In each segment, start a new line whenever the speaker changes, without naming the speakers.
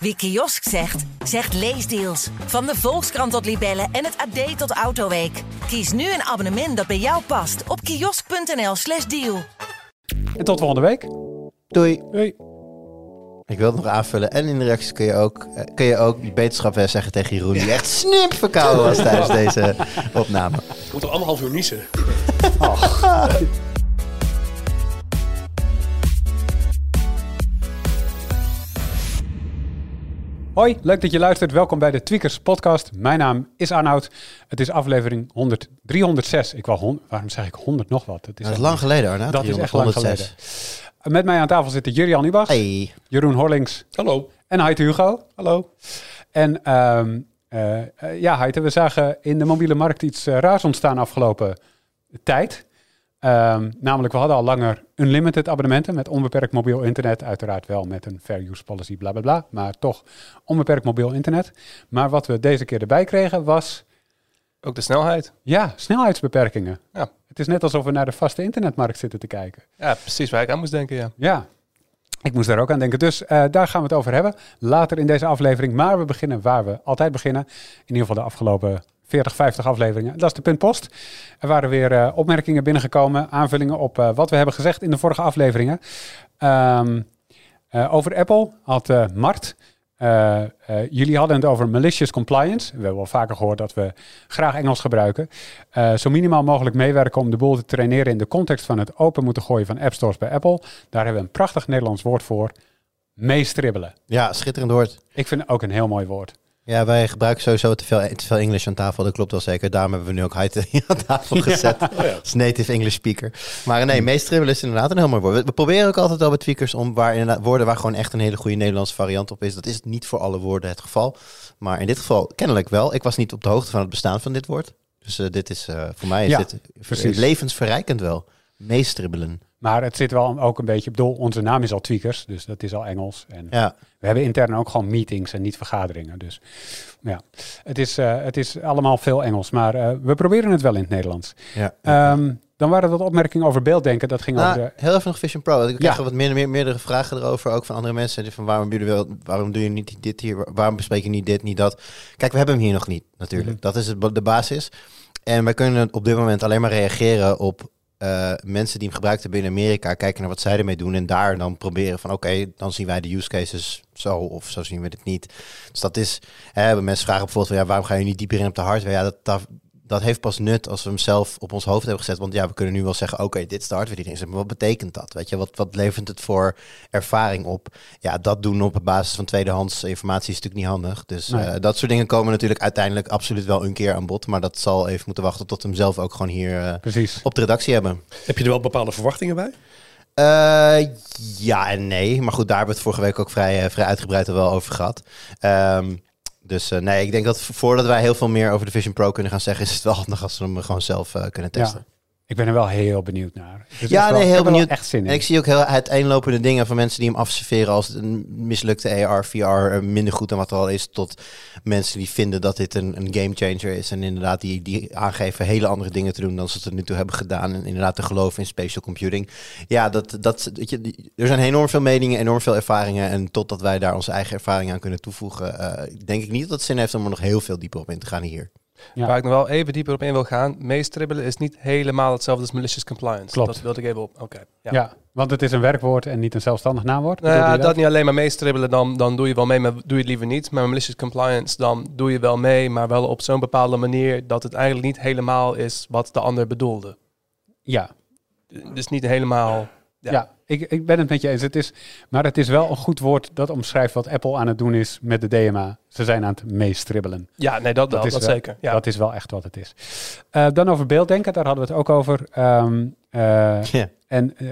Wie kiosk zegt, zegt leesdeals. Van de Volkskrant tot Libellen en het AD tot Autoweek. Kies nu een abonnement dat bij jou past op kiosk.nl/slash deal.
En tot volgende week.
Doei.
Doei.
Ik wil het nog aanvullen. En in de reacties kun je ook, eh, kun je ook beterschap weer zeggen tegen Jeroen. Die echt snip verkouden was tijdens deze opname.
Ik moet er anderhalf uur niezen.
Hoi, leuk dat je luistert. Welkom bij de Tweakers podcast. Mijn naam is Arnoud. Het is aflevering 100, 306. Ik wou 100, waarom zeg ik 100 nog wat? Het
Dat is lang geleden, Arna.
Dat is echt lang geleden. Met mij aan tafel zitten Jurian Ubach,
Hey.
Jeroen Horlings
Hallo.
en Heite Hugo. Hallo. En ehm, eh, eh, ja, Heite, we zagen in de mobiele markt iets eh, raars ontstaan afgelopen tijd. Ehm, namelijk, we hadden al langer unlimited abonnementen met onbeperkt mobiel internet. Uiteraard wel met een fair use policy, bla bla bla. Maar toch onbeperkt mobiel internet. Maar wat we deze keer erbij kregen was,
Ook de snelheid.
ja, snelheidsbeperkingen.
Ja.
Het is net alsof we naar de vaste internetmarkt zitten te kijken.
Ja, precies waar ik aan moest denken, ja.
Ja, ik moest daar ook aan denken. Dus eh, daar gaan we het over hebben later in deze aflevering. Maar we beginnen waar we altijd beginnen. In ieder geval de afgelopen 40, 50 afleveringen. Dat is de puntpost. Er waren weer eh, opmerkingen binnengekomen, aanvullingen op eh, wat we hebben gezegd in de vorige afleveringen. Ehm, eh, over Apple had Mart. jullie hadden het over malicious compliance. We hebben wel vaker gehoord dat we graag Engels gebruiken. Zo minimaal mogelijk meewerken om de boel te traineren in de context van het open moeten gooien van app stores bij Apple. Daar hebben we een prachtig Nederlands woord voor. Meestribbelen.
Ja, schitterend woord.
Ik vind het ook een heel mooi woord.
Ja, wij gebruiken sowieso te veel, te veel Engels aan tafel. Dat klopt wel zeker. Daarom hebben we nu ook hier aan tafel gezet. Als native English speaker. Maar nee, meestribbelen is inderdaad een heel mooi woord. We, we proberen ook altijd al bij tweakers om waar inderdaad woorden waar gewoon echt een hele goede Nederlandse variant op is. Dat is niet voor alle woorden het geval. Maar in dit geval kennelijk wel. Ik was niet op de hoogte van het bestaan van dit woord. Dus eh, dit is eh, voor mij is
Ja,
dit
precies.
levensverrijkend wel. Meestribbelen.
Maar het zit wel ook een beetje, ik bedoel, onze naam is al Tweakers, dus dat is al Engels. En
Ja,
we hebben intern ook gewoon meetings en niet vergaderingen. Dus ja, het is, eh, het is allemaal veel Engels, maar eh, we proberen het wel in het Nederlands.
ja.
Ehm, dan waren er wat opmerkingen over beelddenken. Dat ging
Nou,
over de...
heel even nog Vision Pro. Ik krijg
Ja.
wat meer, meer, meerdere vragen erover, ook van andere mensen. Van waarom, jullie wel, waarom doe je niet dit hier? Waarom bespreek je niet dit, niet dat? Kijk, we hebben hem hier nog niet, natuurlijk.
Mhm.
Dat is het, de basis. En wij kunnen op dit moment alleen maar reageren op eh, mensen die hem gebruikt hebben in Amerika. Kijken naar wat zij ermee doen. En daar dan proberen van, oké, dan zien wij de use cases zo of zo zien we het niet. Dus dat is, hè, mensen vragen bijvoorbeeld van, ja, waarom ga je niet dieper in op de hardware? Ja, dat, dat, dat heeft pas nut als we hem zelf op ons hoofd hebben gezet. Want ja, we kunnen nu wel zeggen, oké, dit is de hardware die erin zit. Maar wat betekent dat? Weet je, wat, wat levert het voor ervaring op? Ja, dat doen op basis van tweedehands informatie is natuurlijk niet handig. Dus
Nee.
eh, dat soort dingen komen natuurlijk uiteindelijk absoluut wel een keer aan bod. Maar dat zal even moeten wachten tot we hem zelf ook gewoon hier eh,
Precies.
op de redactie hebben.
Heb je er wel bepaalde verwachtingen bij?
Eh, ja en nee. Maar goed, daar hebben we het vorige week ook vrij, eh, vrij uitgebreid er wel over gehad. Ehm, dus eh, nee, ik denk dat voordat wij heel veel meer over de Vision Pro kunnen gaan zeggen, is het wel handig als we hem gewoon zelf eh, kunnen testen.
Ja, ik ben er wel heel benieuwd naar. Dus
Ja,
wel-
nee, heel benieuwd.
echt zin in.
En ik zie ook heel uiteenlopende dingen van mensen die hem afserveren als een mislukte AR, VR, eh, minder goed dan wat er al is, tot mensen die vinden dat dit een, een game changer is. En inderdaad, die, die aangeven hele andere dingen te doen dan ze tot nu toe hebben gedaan. En inderdaad te geloven in spatial computing. Ja, dat, dat, weet je, die- er zijn enorm veel meningen, enorm veel ervaringen. En totdat wij daar onze eigen ervaring aan kunnen toevoegen, eh, denk ik niet dat het zin heeft om er nog heel veel dieper op in te gaan hier.
Ja.
Waar ik nog wel even dieper op in wil gaan. Meestribbelen is niet helemaal hetzelfde als malicious compliance.
Klopt.
Dat wilde ik even op. Oké.
ja.
Ja.
want het is een werkwoord en niet een zelfstandig naamwoord.
Nou ja, dat niet alleen maar meestribbelen, dan, dan doe je wel mee, maar doe je het liever niet. Maar malicious compliance, dan doe je wel mee, maar wel op zo'n bepaalde manier dat het eigenlijk niet helemaal is wat de ander bedoelde.
Ja,
Dus niet helemaal...
ja.
Ja.
Ik, ik ben het met je eens. Het is, maar het is wel een goed woord dat omschrijft wat Apple aan het doen is met de DMA. Ze zijn aan het meestribbelen.
Ja, nee, dat,
Dat
dat,
is
dat
wel-
zeker. Ja.
Dat is wel echt wat het is. Eh, dan over beelddenken, daar hadden we het ook over. Ehm, eh. En eh,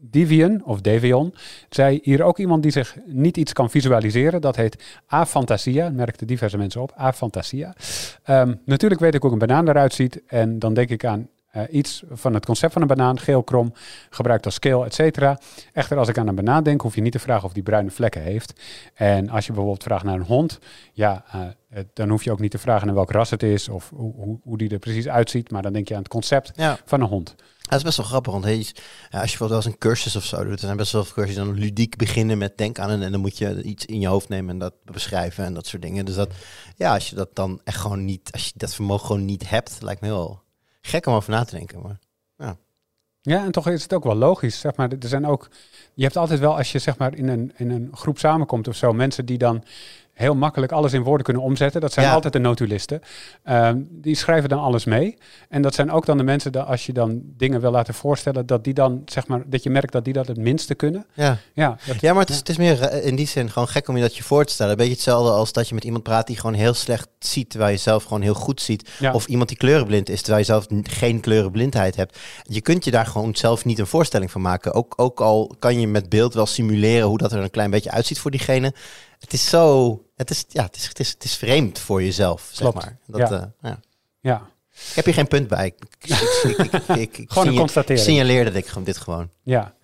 Devian, of Devion, zei hier ook iemand die zich niet iets kan visualiseren. Dat heet Afantasia, merkten diverse mensen op. Afantasia. Ehm natuurlijk weet ik hoe een banaan eruit ziet. En dan denk ik aan eh, iets van het concept van een banaan, geel, krom, gebruikt als scale, et cetera. Echter, als ik aan een banaan denk, hoef je niet te vragen of die bruine vlekken heeft. En als je bijvoorbeeld vraagt naar een hond, ja, eh, dan hoef je ook niet te vragen naar welk ras het is of hoe, hoe, hoe die er precies uitziet. Maar dan denk je aan het concept
Ja.
van een hond.
Dat is best wel grappig, want hey, als je bijvoorbeeld wel eens een cursus of zo doet, er zijn best wel veel cursussen die dan ludiek beginnen met denk aan een en dan moet je iets in je hoofd nemen en dat beschrijven en dat soort dingen. Dus dat, ja, als je dat dan echt gewoon niet, als je dat vermogen gewoon niet hebt, lijkt me heel gek om over na te denken. Maar
Ja, en toch is het ook wel logisch. Zeg maar, er zijn ook, je hebt altijd wel, als je zeg maar in een, in een groep samenkomt of zo, mensen die dan heel makkelijk alles in woorden kunnen omzetten. Dat zijn
Ja.
altijd de notulisten. Ehm, die schrijven dan alles mee. En dat zijn ook dan de mensen, dat als je dan dingen wil laten voorstellen, dat die dan, zeg maar, dat je merkt dat die dat het minste kunnen.
ja,
Ja, dat-
ja maar het is, het is meer eh, in die zin gewoon gek om je dat je voor te stellen. Een beetje hetzelfde als dat je met iemand praat die gewoon heel slecht ziet, terwijl je zelf gewoon heel goed ziet.
ja.
Of iemand die kleurenblind is, terwijl je zelf geen kleurenblindheid hebt. Je kunt je daar gewoon zelf niet een voorstelling van maken. Ook, ook al kan je met beeld wel simuleren hoe dat er een klein beetje uitziet voor diegene. Het is zo, het is, ja, het is, het is, het is vreemd voor jezelf, zeg
Klopt.
maar. Dat,
Ja.
eh, ja.
ja.
Ik heb hier geen punt bij. Ik, ik, ik, ik, ik, ik, ik
Gewoon constatering.
signaleerde dit, gewoon- dit gewoon.
Ja.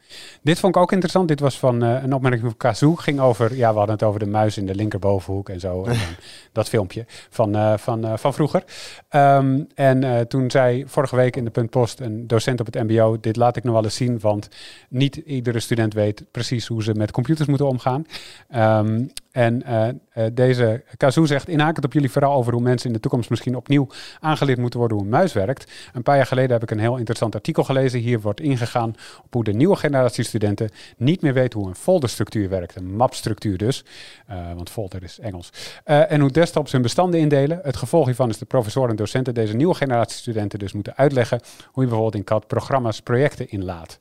Dit vond ik ook interessant. Dit was van eh, een opmerking van Kazoo. Ging over, ja, we hadden het over de muis in de linkerbovenhoek en zo. En dat filmpje van, eh, van, van vroeger. Ehm, en toen zei vorige week in de puntpost een docent op het mbo... dit laat ik nog wel eens zien, want niet iedere student weet precies hoe ze met computers moeten omgaan. Ehm, en eh, deze Kazoo zegt, inhakend op jullie verhaal over hoe mensen in de toekomst misschien opnieuw aangeleerd moeten worden hoe een muis werkt. Een paar jaar geleden heb ik een heel interessant artikel gelezen. Hier wordt ingegaan op hoe de nieuwe generatie studenten niet meer weten hoe een folderstructuur werkt. Een mapstructuur dus, Eh, want folder is Engels. En hoe desktops hun bestanden indelen. Het gevolg hiervan is de professoren en docenten deze nieuwe generatie studenten dus moeten uitleggen hoe je bijvoorbeeld in CAD programma's projecten inlaat.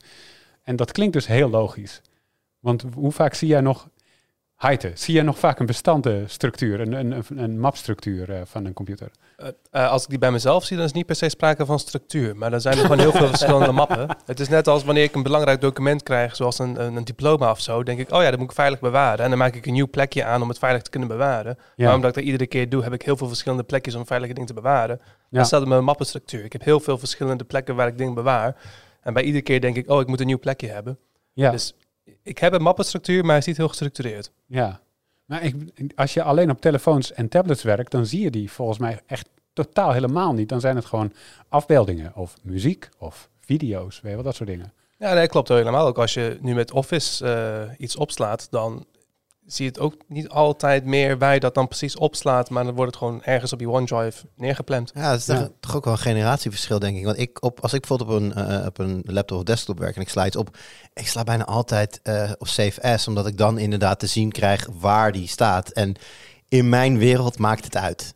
En dat klinkt dus heel logisch. Want hoe vaak zie jij nog Heite, zie jij nog vaak een bestandenstructuur, een, een, een, mapstructuur eh, van een computer?
Eh, eh, als ik die bij mezelf zie, dan is niet per se sprake van structuur. Maar dan zijn er gewoon heel veel verschillende mappen. Het is net als wanneer ik een belangrijk document krijg, zoals een, een, een diploma of zo. denk ik, oh ja, dat moet ik veilig bewaren. En dan maak ik een nieuw plekje aan om het veilig te kunnen bewaren.
Ja.
Maar omdat ik dat iedere keer doe, heb ik heel veel verschillende plekjes om veilige dingen te bewaren.
Ja.
Dat staat in mijn mappenstructuur. Ik heb heel veel verschillende plekken waar ik dingen bewaar. En bij iedere keer denk ik, oh, ik moet een nieuw plekje hebben.
Ja,
Dus ik heb een mappenstructuur, maar hij is niet heel gestructureerd.
ja. Maar ik, als je alleen op telefoons en tablets werkt, dan zie je die volgens mij echt totaal helemaal niet. Dan zijn het gewoon afbeeldingen of muziek of video's, weet je wel, dat soort dingen.
Ja, nee, klopt helemaal. Ook als je nu met Office eh, iets opslaat, dan zie je het ook niet altijd meer waar je dat dan precies opslaat, maar dan wordt het gewoon ergens op je OneDrive neergepland.
Ja, dat is
Ja.
toch- toch ook wel een generatieverschil, denk ik. Want ik op, als ik bijvoorbeeld op een, eh, op een laptop of desktop werk en ik sla iets op, ik sla bijna altijd eh, op Save As, omdat ik dan inderdaad te zien krijg waar die staat. En in mijn wereld maakt het uit.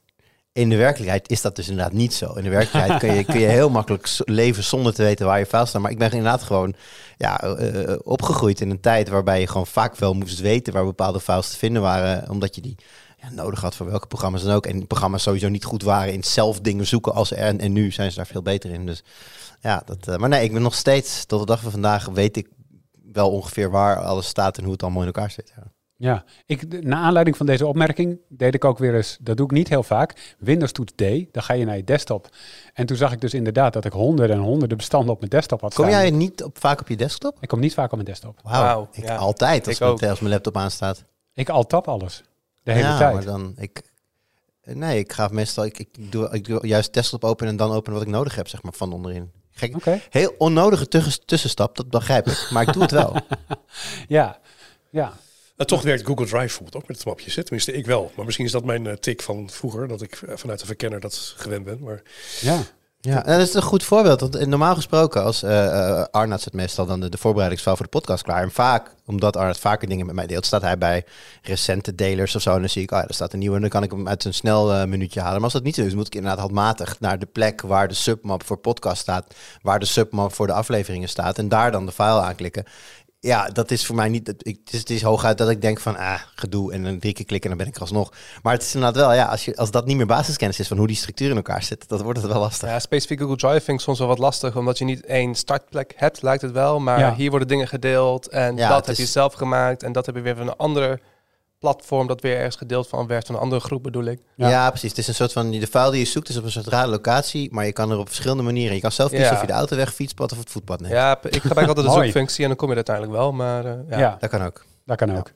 In de werkelijkheid is dat dus inderdaad niet zo. In de werkelijkheid kun je, kun je heel makkelijk leven zonder te weten waar je files staan. Maar ik ben inderdaad gewoon ja, eh, opgegroeid in een tijd waarbij je gewoon vaak wel moest weten waar bepaalde files te vinden waren. Omdat je die ja, nodig had voor welke programma's dan ook. En programma's sowieso niet goed waren in zelf dingen zoeken als. En, en nu zijn ze daar veel beter in. Dus ja, dat, eh, maar nee, ik ben nog steeds, tot de dag van vandaag, weet ik wel ongeveer waar alles staat en hoe het allemaal in elkaar zit. Ja.
Ja, ik, naar aanleiding van deze opmerking deed ik ook weer eens, dat doe ik niet heel vaak, Windows toets D, dan ga je naar je desktop. En toen zag ik dus inderdaad dat ik honderden en honderden bestanden op mijn desktop had
Kom
staan.
jij niet op, vaak op je desktop?
Ik kom niet vaak op mijn desktop.
Wauw, ik
ja.
altijd als,
Ik
mijn,
ook.
als mijn laptop aanstaat.
Ik alt-tab alles, de hele
ja,
tijd.
maar dan, ik, nee, ik ga meestal, ik, ik, doe, ik doe juist desktop openen en dan openen wat ik nodig heb, zeg maar, van onderin. Gek, Heel onnodige tussen- tussenstap, dat begrijp ik. Maar ik doe het wel.
ja. Ja,
En toch werkt Google Drive bijvoorbeeld ook met het mapje. Zit. Tenminste, ik wel. Maar misschien is dat mijn eh, tik van vroeger, dat ik eh, vanuit de verkenner dat gewend ben. Maar
ja.
Ja, dat is een goed voorbeeld. Want normaal gesproken, als eh, Arnoud zet meestal dan de, de voorbereidingsfile voor de podcast klaar. En vaak, omdat Arnoud vaker dingen met mij deelt, staat hij bij recente delers of zo. En dan zie ik, oh ja, er staat een nieuwe. En dan kan ik hem uit een snel minuutje halen. Maar als dat niet zo is, moet ik inderdaad handmatig naar de plek waar de submap voor podcast staat. Waar de submap voor de afleveringen staat. En daar dan de file aanklikken. Ja, dat is voor mij niet. Het, ik, het, is, het is hooguit dat ik denk van ah, gedoe. En dan drie keer klikken en dan ben ik er alsnog. Maar het is inderdaad wel, ja, als, je, als dat niet meer basiskennis is van hoe die structuur in elkaar zit, dan wordt het wel lastig.
Ja, specifiek Google Drive vind ik soms wel wat lastig, omdat je niet één startplek hebt, lijkt het wel. Maar
Ja.
hier worden dingen gedeeld en
Ja,
dat heb je zelf gemaakt en dat heb je weer van een andere platform dat weer ergens gedeeld van werd van een andere groep bedoel ik.
Ja.
Ja. precies. Het is een soort van, de file die je zoekt is op een soort rare locatie, maar je kan er op verschillende manieren. Je kan zelf kiezen
Ja.
of je de autoweg, fietspad of het voetpad neemt.
Ja, ik gebruik altijd de zoekfunctie en dan kom je er uiteindelijk wel. Maar eh, ja.
Ja.
Dat kan ook.
Dat kan ook.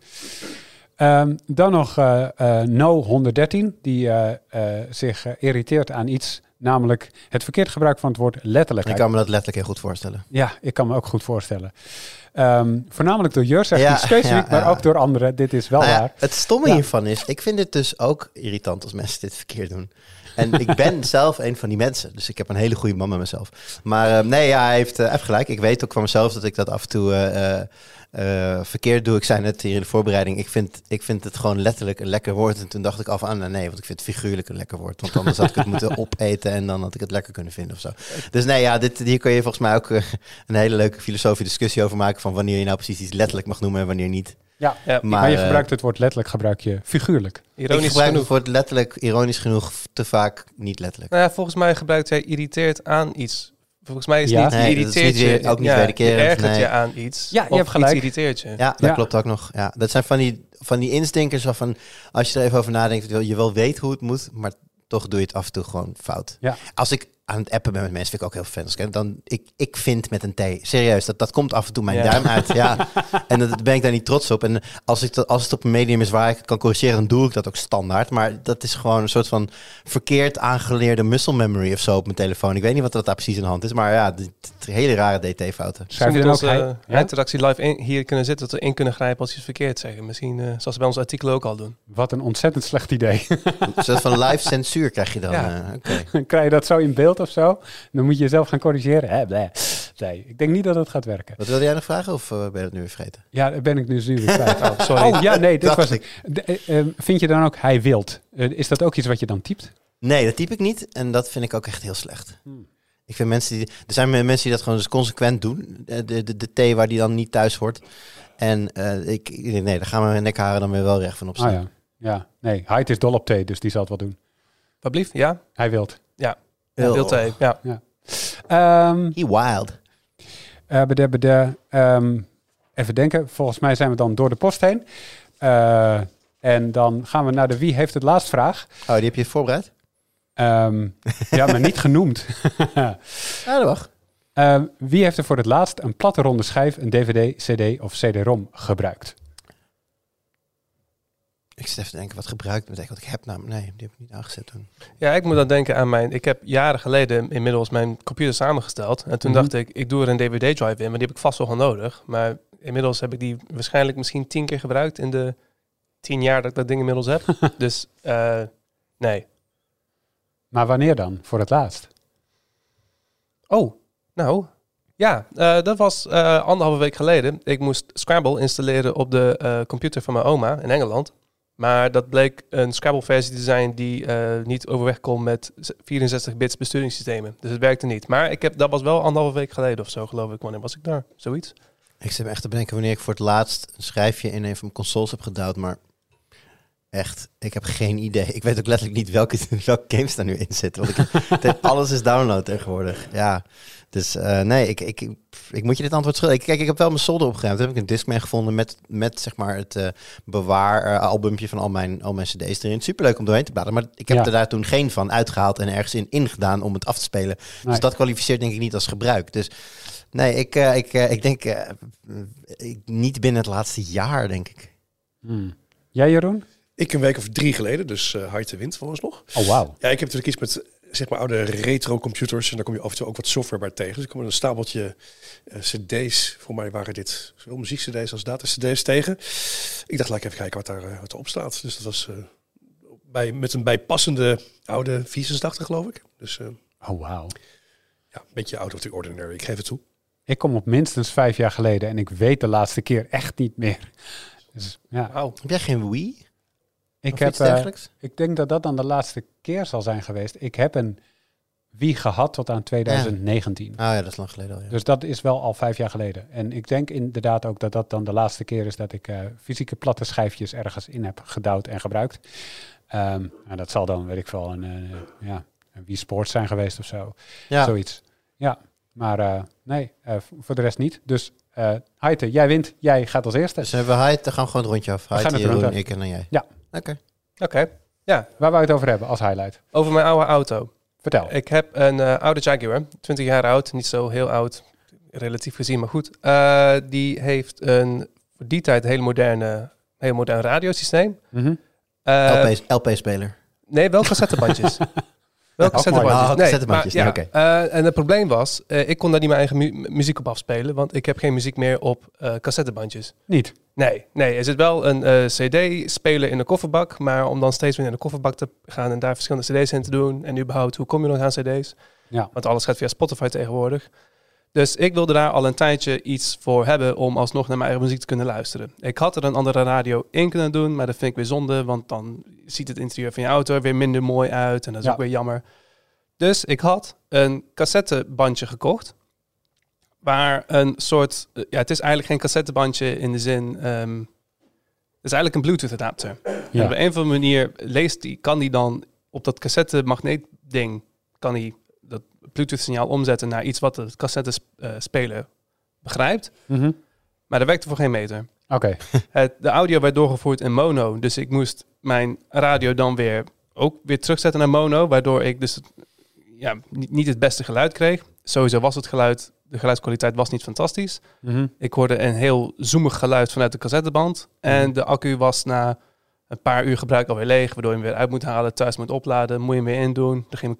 Ehm, dan nog eh eh, No113, die eh, eh, zich irriteert aan iets, namelijk het verkeerd gebruik van het woord letterlijk.
Ik kan me dat letterlijk heel goed voorstellen.
Ja, ik kan me ook goed voorstellen. Ehm, voornamelijk door Jur, zegt
Ja,
specifiek,
ja,
maar ook door anderen. Dit is wel
Nou
waar.
het stomme hiervan is, ik vind het dus ook irritant als mensen dit verkeerd doen. En ik ben zelf een van die mensen, dus ik heb een hele goede man met mezelf. Maar eh, nee, ja, hij heeft, eh, heeft gelijk. Ik weet ook van mezelf dat ik dat af en toe eh, eh, verkeerd doe. Ik zei net hier in de voorbereiding, ik vind, ik vind het gewoon letterlijk een lekker woord. En toen dacht ik af aan, nou, nee, want ik vind het figuurlijk een lekker woord. Want anders had ik het moeten opeten en dan had ik het lekker kunnen vinden of zo. Dus nee, ja, dit, hier kun je volgens mij ook eh, een hele leuke filosofische discussie over maken van wanneer je nou precies iets letterlijk mag noemen en wanneer niet.
Ja,
Ja,
maar,
Maar,
je
eh,
gebruikt het woord letterlijk, gebruik je figuurlijk.
ironisch
ik gebruik
genoeg.
het woord letterlijk, ironisch genoeg, te vaak niet letterlijk.
Nou ja, volgens mij gebruikt hij irriteert aan iets. Volgens mij is het
Ja.
niet
Nee, is
irriteert je.
ook niet
ja,
wederkerend,
Je ergert
nee.
je aan iets.
Ja, je
of
hebt gelijk.
Iets irriteert je.
Ja, dat
Ja.
klopt ook nog. Ja, dat zijn van die, van die instinkers waarvan, als je er even over nadenkt, je wel- je wel weet hoe het moet, maar toch doe je het af en toe gewoon fout.
Ja.
Als ik aan het appen ben met mensen, vind ik ook heel ik- Dan, ik, ik vind met een T. Serieus, dat, dat komt af en toe mijn
Ja.
duim uit. Ja. En dat ben ik daar niet trots op. En als, ik dat, als het op een medium is waar ik het kan corrigeren, dan doe ik dat ook standaard. Maar dat is gewoon een soort van verkeerd aangeleerde muscle memory of zo op mijn telefoon. Ik weet niet wat dat daar precies aan de hand is, maar ja, dit- hele rare DT-fouten.
Schrijf je
Misschien
dan ook hij-
eh,
ja?
interactie live in, hier kunnen zitten, dat we in kunnen grijpen als ze iets verkeerd zeggen. Misschien eh, zoals ze bij ons artikelen ook al doen.
Wat een ontzettend slecht idee.
Een soort van live censuur krijg je dan.
Ja.
eh,
krijg je dat zo in beeld of zo. Dan moet je jezelf gaan corrigeren. Hè, bleh. Nee, ik denk niet dat het gaat werken.
Wat wilde jij nog vragen of eh, ben je dat nu weer vergeten?
Ja, daar ben ik nu nu weer kwijt.
Oh, sorry.
Oh ja, nee, dit
Dacht
was het. De- eh, eh, vind je dan ook hij wilt? Is dat ook iets wat je dan typt?
Nee, dat typ ik niet. En dat vind ik ook echt heel slecht.
Hmm.
Ik vind mensen die. Er zijn mensen die dat gewoon dus consequent doen. De, de, de T waar die dan niet thuis hoort. En eh, ik, ik denk, nee, daar gaan mijn nekharen dan weer wel recht van op
Ah
staan.
ja. Ja, nee. Hyde is dol op thee, dus die zal het wel doen.
Wat blieft? Ja?
Hij wilt.
Heel-
Wilt hij? Ja.
Ehm
He wild.
eh, bede, bede, ehm, even denken. Volgens mij zijn we dan door de post heen. Eh, en dan gaan we naar de wie heeft het laatst vraag.
Oh, die heb je voorbereid?
Ehm, ja, maar niet genoemd.
Ja, dat mag.
Wie heeft er voor het laatst een platte ronde schijf, een DVD, CD of CD-ROM gebruikt?
Ik zit even te denken, wat gebruikt me? Wat ik heb nou... Nee, die heb ik niet aangezet toen.
ja, ik moet dan denken aan mijn... Ik heb jaren geleden inmiddels mijn computer samengesteld. En toen
Mhm.
dacht ik, ik doe er een DVD-drive in, maar die heb ik vast wel gewoon nodig. Maar inmiddels heb ik die waarschijnlijk misschien tien keer gebruikt in de tien jaar dat ik dat ding inmiddels heb. dus eh, nee.
Maar wanneer dan? Voor het laatst?
Oh, nou, ja, eh, dat was eh, anderhalve week geleden. Ik moest Scrabble installeren op de eh, computer van mijn oma in Engeland. Maar dat bleek een Scrabble-versie te zijn die eh, niet overweg kon met 64-bits besturingssystemen. Dus het werkte niet. Maar ik heb, dat was wel anderhalve week geleden of zo, geloof ik. Wanneer was ik daar? Zoiets.
Ik zit me echt te bedenken wanneer ik voor het laatst een schrijfje in een van mijn consoles heb gedouwd, maar echt, ik heb geen idee. Ik weet ook letterlijk niet welke, welke games daar nu in zitten. Want ik, alles is download tegenwoordig. Ja, dus eh, nee, ik, ik, ik moet je dit antwoord schuldig. Kijk, ik heb wel mijn solder opgeruimd. Toen heb ik een Discman gevonden met, met zeg maar het eh bewaar eh, albumpje van al mijn, al mijn cd's erin. Superleuk om doorheen te bladeren, maar ik heb
Ja.
er daar toen geen van uitgehaald en ergens in ingedaan om het af te spelen.
Nee.
Dus dat kwalificeert denk ik niet als gebruik. Dus nee, ik, eh, ik, eh, ik denk eh, ik, niet binnen het laatste jaar, denk ik.
Hmm. Jij, Jeroen?
Ik een week of drie geleden, dus eh hard te wind volgens nog.
Oh, wauw.
Ja, ik heb natuurlijk iets met zeg maar oude retro computers en daar kom je af en toe ook wat software bij tegen. Dus ik kom een stapeltje eh, cd's, voor mij waren dit zowel muziek-cd's als data-cd's tegen. Ik dacht, laat ik even kijken wat daar eh, wat erop staat. Dus dat was eh, bij, met een bijpassende oude 84 geloof ik. Dus eh,
Oh, wauw.
ja, een beetje out of the ordinary, ik geef het toe.
Ik kom op minstens vijf jaar geleden en ik weet de laatste keer echt niet meer. Dus ja,
Wauw.
Heb jij geen Wii?
Ik heb...
dergelijks?
ik denk dat dat dan de laatste keer zal zijn geweest. Ik heb een Wii gehad tot aan 2019.
Ah ja, dat is lang geleden al. Ja.
Dus dat is wel al vijf jaar geleden. En ik denk inderdaad ook dat dat dan de laatste keer is dat ik eh, fysieke platte schijfjes ergens in heb gedouwd en gebruikt. Ehm, en dat zal dan, weet ik veel, een, eh, ja, een Wii Sports zijn geweest of zo.
ja.
Zoiets. Ja, maar nee, voor de rest niet. Dus Heite, jij wint. Jij gaat als eerste.
Dus hebben we dan gaan we gewoon het rondje af.
rond
Jeroen, ik en dan jij.
Ja.
Oké.
Oké, ja.
Waar wou je het over hebben als highlight?
Over mijn oude auto.
Vertel.
Ik heb een eh, oude Jaguar, 20 jaar oud, niet zo heel oud, relatief gezien, maar goed. Eh, die heeft een, voor die tijd, een hele moderne, heel modern radiosysteem.
Mhm.
Eh,
LP, LP-speler.
Nee, wel cassettebandjes. wel
Ook mooi.
cassettebandjes.
Oh, nee,
ja. Eh, en het probleem was, eh, ik kon daar niet mijn eigen mu- muziek op afspelen, want ik heb geen muziek meer op eh cassettebandjes.
Niet.
Nee, nee, er zit wel een CD-speler in de kofferbak, maar om dan steeds weer in de kofferbak te gaan en daar verschillende CD's in te doen en überhaupt, hoe kom je nog aan CD's?
Ja.
Want alles gaat via Spotify tegenwoordig. Dus ik wilde daar al een tijdje iets voor hebben om alsnog naar mijn eigen muziek te kunnen luisteren. Ik had er een andere radio in kunnen doen, maar dat vind ik weer zonde, want dan ziet het interieur van je auto er weer minder mooi uit en dat is
Ja.
ook weer jammer. Dus ik had een cassettebandje gekocht, waar een soort, eh, ja, het is eigenlijk geen cassettebandje in de zin, ehm, het is eigenlijk een Bluetooth adapter. En op een of andere manier leest die, kan die dan op dat cassette magneet ding, kan hij dat Bluetooth signaal omzetten naar iets wat de cassette eh, speler begrijpt.
Mhm.
Maar dat werkte voor geen meter.
Oké.
Het, de audio werd doorgevoerd in mono. Dus ik moest mijn radio dan weer ook weer terugzetten naar mono. Waardoor ik dus het, ja, niet, niet het beste geluid kreeg. Sowieso was het geluid, de geluidskwaliteit was niet fantastisch.
Mhm.
Ik hoorde een heel zoemig geluid vanuit de cassetteband. En
Mhm.
de accu was na een paar uur gebruik alweer leeg. Waardoor je hem weer uit moet halen, thuis moet opladen. Moet je hem weer in doen. Dan ging mijn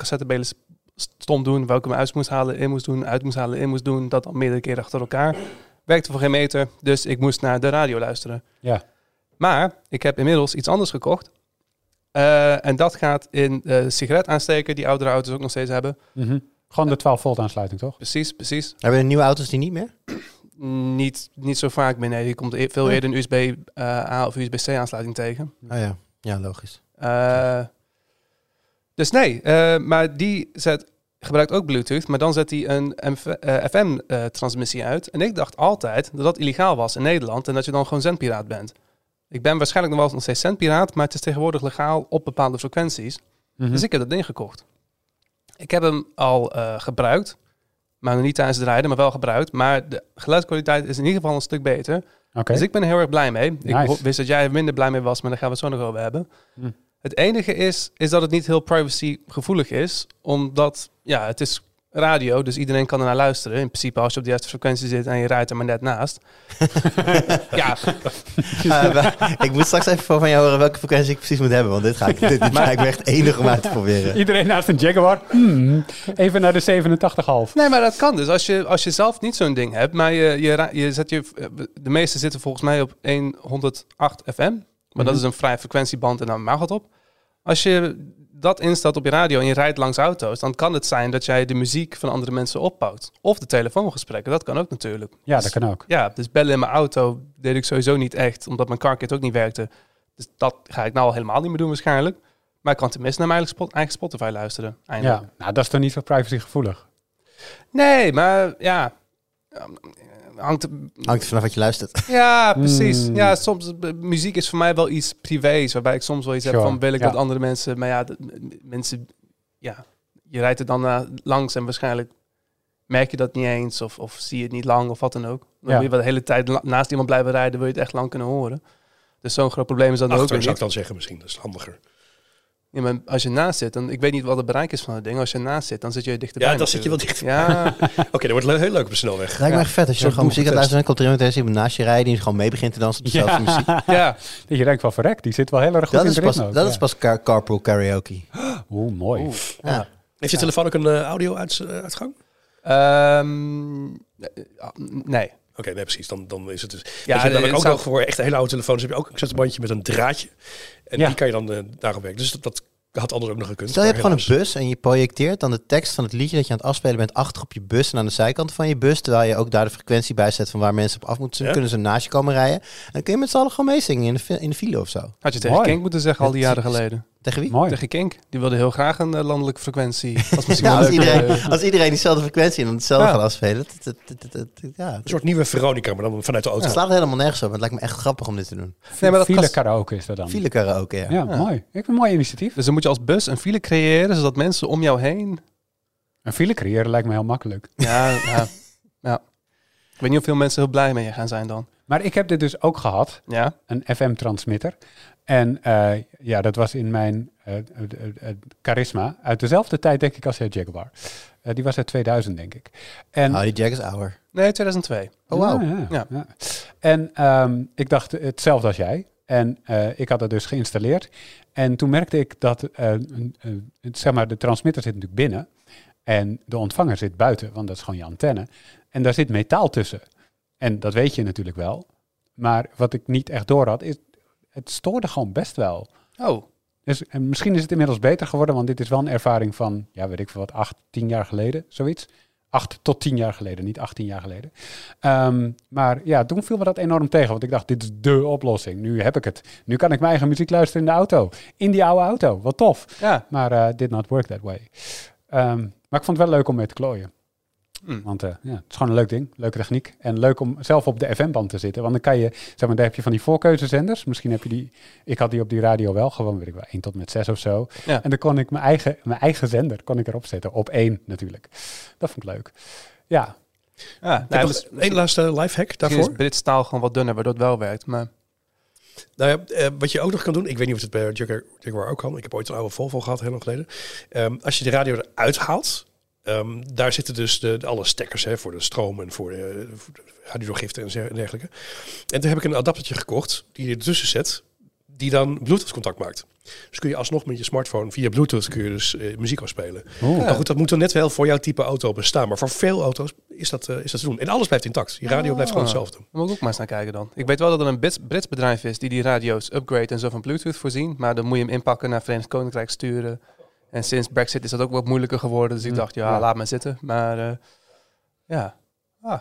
stom doen. Welke hem uit moest halen, in moest doen. Uit moest halen, in moest doen. Dat al meerdere keren achter elkaar. Werkte voor geen meter. Dus ik moest naar de radio luisteren.
Ja.
Maar ik heb inmiddels iets anders gekocht. Eh, en dat gaat in de sigaretaansteker die oudere auto's ook nog steeds hebben.
Mhm. Gewoon de 12 volt aansluiting, toch?
Precies, precies.
Hebben we nieuwe auto's die niet meer?
Niet, niet zo vaak meer. Nee, je komt e- veel eerder een USB-A of USB-C aansluiting tegen.
Oh ja, ja logisch.
Eh, dus nee, eh, maar die zet, gebruikt ook Bluetooth, maar dan zet hij een FM-transmissie uit. En ik dacht altijd dat dat illegaal was in Nederland en dat je dan gewoon zendpiraat bent. Ik ben waarschijnlijk nog wel nog steeds zendpiraat, maar het is tegenwoordig legaal op bepaalde frequenties.
Mhm.
Dus ik heb dat ding gekocht. Ik heb hem al eh, gebruikt, maar nog niet tijdens het rijden, maar wel gebruikt. Maar de geluidskwaliteit is in ieder geval een stuk beter. Dus ik ben er heel erg blij mee. Ik
Nice.
wist dat jij er minder blij mee was, maar daar gaan we het zo nog over hebben.
Hm.
Het enige is, is dat het niet heel privacy gevoelig is, omdat ja, het is radio, dus iedereen kan er naar luisteren. In principe als je op de juiste frequentie zit en je rijdt er maar net naast. ja,
maar ik moet straks even van jou horen welke frequentie ik precies moet hebben. Want dit ga ik, dit, dit lijkt me echt enig om uit te proberen.
Iedereen naast een Jaguar. Hmm. Even naar de 87,5.
nee, maar dat kan dus. Als je, als je zelf niet zo'n ding hebt, maar je, je, je zet je, de meeste zitten volgens mij op 108 FM, maar dat
Mhm.
is een vrije frequentieband en dan mag het op. Als je dat instelt op je radio en je rijdt langs auto's, dan kan het zijn dat jij de muziek van andere mensen oppakt. Of de telefoongesprekken, dat kan ook natuurlijk.
Ja,
Dus-
dat kan ook.
Ja, dus bellen in mijn auto deed ik sowieso niet echt, omdat mijn carkit ook niet werkte. Dus dat ga ik nou al helemaal niet meer doen waarschijnlijk. Maar ik kan tenminste naar mijn eigen, spot, eigen Spotify luisteren. Eindelijk.
Ja, nou dat is toch niet zo privacygevoelig.
Nee, maar ja, hangt...
Hangt er vanaf wat je luistert.
Ja, precies.
Hmm.
Ja, soms eh, muziek is voor mij wel iets privés, waarbij ik soms wel iets
Sure,
heb van wil ik
ja.
dat andere mensen, maar ja, de- mensen, ja, je rijdt er dan eh, langs en waarschijnlijk merk je dat niet eens of, of zie je het niet lang of wat dan ook. Dan
Ja.
wil je wel de hele tijd naast iemand blijven rijden, wil je het echt lang kunnen horen. Dus zo'n groot probleem is dat ook
Achter
weer
zou ik
niet.
dan zeggen misschien. Dat is handiger.
Ja, maar als je naast zit, dan, ik weet niet wat het bereik is van het ding. Als je naast zit, dan zit je dichterbij.
Ja, dan zit je wel
natuurlijk.
dicht.
Ja,
Oké, dat wordt le- heel leuk op de snelweg.
Het lijkt me echt vet als je dan gewoon muziek gaat luisteren. en komt er iemand naast je rijden die gewoon mee begint te dansen op dezelfde muziek.
ja.
Dat je denkt van verrek, die zit wel heel erg goed
Dat
in
is pas, dat
ja.
is pas car- carpool karaoke.
Oeh, mooi.
Heeft je telefoon ook een eh, audio-uitgang?
Ehm, eh, nee.
Oké, nee, precies. Dan, dan is het dus.
Ja,
je
het
namelijk ook
zou-
nog voor echt hele oude telefoons heb je ook een cassettebandje met een draadje. En
Ja.
die kan je dan eh, daarop werken. Dus dat, dat had anders ook nog gekund.
Stel je hebt gewoon een bus en je projecteert dan de tekst van het liedje dat je aan het afspelen bent achter op je bus en aan de zijkant van je bus. Terwijl je ook daar de frequentie bij zet van waar mensen op af moeten.
Ja.
kunnen ze naast je komen rijden. En dan kun je met z'n allen gewoon meezingen in de, in de file of zo.
Had je tegen. Kink moeten zeggen al die jaren geleden.
Tegen wie?
Mooi.
Tegen Kink. Die wilde heel graag een eh, landelijke frequentie. Als
Ja, als iedereen, als iedereen diezelfde frequentie en dan hetzelfde
Ja.
gaat afspelen. Dat, dat, dat, dat- dat- ja,
Een soort nieuwe Veronica, maar dan vanuit de auto.
het slaat helemaal nergens op. maar Het lijkt me echt grappig om dit te doen.
Nee, maar dat
File
kan-
karaoke is dat dan.
File karaoke, ja.
Ja,
Ja.
mooi. Ik vind een mooi initiatief.
Dus dan moet je als bus een file creëren, zodat mensen om jou heen...
Een file creëren lijkt me heel makkelijk.
Ja, ja. weet niet of veel mensen heel blij mee gaan zijn dan.
Maar ik heb dit dus ook gehad,
Ja?
een FM-transmitter. En eh, ja, dat was in mijn eh, charisma uit dezelfde tijd, denk ik, als jouw Jaguar. Eh, die was uit 2000, denk ik. En,
Oh, die Jack is ouder.
Nee, 2002.
Oh, wauw.
Ja, ja,
Ja.
ja. En ehm, ik dacht hetzelfde als jij. En eh, ik had het dus geïnstalleerd. En toen merkte ik dat, eh, zeg maar, de transmitter zit natuurlijk binnen. En de ontvanger zit buiten, want dat is gewoon je antenne. En daar zit metaal tussen. En dat weet je natuurlijk wel. Maar wat ik niet echt door had, is, het stoorde gewoon best wel.
Oh,
Dus en misschien is het inmiddels beter geworden, want dit is wel een ervaring van, ja, weet ik veel wat, acht, tien jaar geleden, zoiets. Acht tot tien jaar geleden, niet achttien jaar geleden. Ehm, maar ja, toen viel me dat enorm tegen, want ik dacht, dit is dé oplossing. Nu heb ik het. Nu kan ik mijn eigen muziek luisteren in de auto. In die oude auto, wat tof.
ja.
Maar eh did not work that way. Ehm, maar ik vond het wel leuk om mee te klooien.
Hm.
Want eh, ja, het is gewoon een leuk ding, leuke techniek. En leuk om zelf op de FM-band te zitten. Want dan kan je, zeg maar, daar heb je van die voorkeuzezenders. Misschien heb je die, ik had die op die radio wel, gewoon weet ik wel, 1 tot met 6 of zo.
Ja.
En dan kon ik mijn eigen, mijn eigen zender kon ik erop zetten, op één natuurlijk. Dat vond ik leuk. Ja,
ja. Mis-
nog één laatste lifehack
misschien
daarvoor.
is Brits taal gewoon wat dunner, waardoor het wel werkt. Maar
Nou ja, eh, wat je ook nog kan doen, ik weet niet of het bij Jaguar, Jaguar ook kan. Ik heb ooit een oude Volvo gehad, heel lang geleden. Ehm, als je de radio eruit haalt, ehm, daar zitten dus de, de alle stekkers hè, voor de stroom en voor de, voor de radiogiften en dergelijke. En toen heb ik een adaptertje gekocht die je ertussen zet, die dan Bluetooth contact maakt. Dus kun je alsnog met je smartphone via Bluetooth kun je dus eh, muziek afspelen.
Oeh.
Maar goed, dat moet dan net wel voor jouw type auto bestaan. Maar voor veel auto's is dat, eh, is dat te doen. En alles blijft intact. Je radio blijft gewoon
Ah.
hetzelfde.
Daar moet ik ook maar eens naar kijken dan. Ik weet wel dat er een Brits, Brits bedrijf is die die radio's upgrade en zo van Bluetooth voorzien. Maar dan moet je hem inpakken naar Verenigd Koninkrijk sturen. En sinds Brexit is dat ook wat moeilijker geworden. Dus ik
Hm,
dacht, ja,
ja.
laat maar zitten. Maar eh, ja. Ah.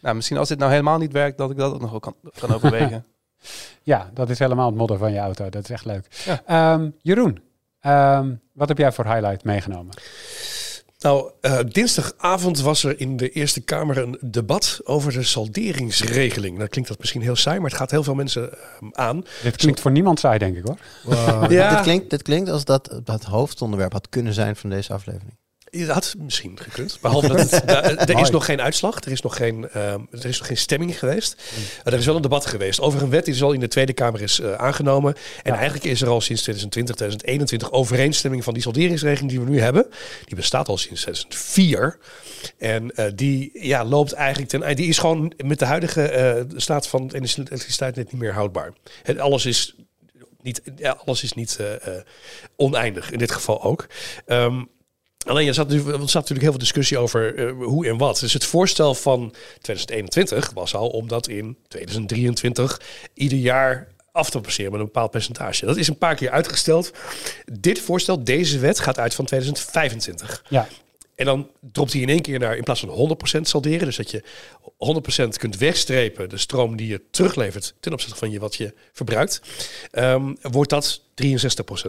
Nou, misschien als dit nou helemaal niet werkt, dat ik dat ook nog wel kan, kan overwegen.
ja, dat is helemaal het modder van je auto. Dat is echt leuk.
Ja.
Ehm, Jeroen, ehm, wat heb jij voor highlight meegenomen?
Nou, eh, dinsdagavond was er in de Eerste Kamer een debat over de salderingsregeling. Nou klinkt dat misschien heel saai, maar het gaat heel veel mensen ehm, aan.
Dit klinkt voor niemand saai, denk ik hoor.
Ja.
Dit, klinkt, dit klinkt als dat het hoofdonderwerp had kunnen zijn van deze aflevering.
Dat had misschien gekund. Behalve dat het, er is nog geen uitslag, er is nog geen, ehm, er is nog geen stemming geweest. Maar er is wel een debat geweest over een wet die dus al in de Tweede Kamer is eh, aangenomen. En
Ja.
eigenlijk is er al sinds 2020, 2021 overeenstemming van die salderingsregeling die we nu hebben. Die bestaat al sinds 2004. En eh, die ja, loopt eigenlijk ten einde. Die is gewoon met de huidige eh, staat van het elektriciteit net niet meer houdbaar. En alles is niet, ja, alles is niet eh, eh, oneindig, in dit geval ook. Ehm, Alleen er zat, natuurlijk- er zat natuurlijk heel veel discussie over eh, hoe en wat. Dus het voorstel van 2021 was al om dat in 2023 ieder jaar af te passeren met een bepaald percentage. Dat is een paar keer uitgesteld. Dit voorstel, deze wet, gaat uit van 2025.
Ja,
En dan dropt hij in één keer naar, in plaats van 100% salderen, dus dat je 100% kunt wegstrepen de stroom die je teruglevert ten opzichte van je wat je verbruikt, ehm, wordt dat 63%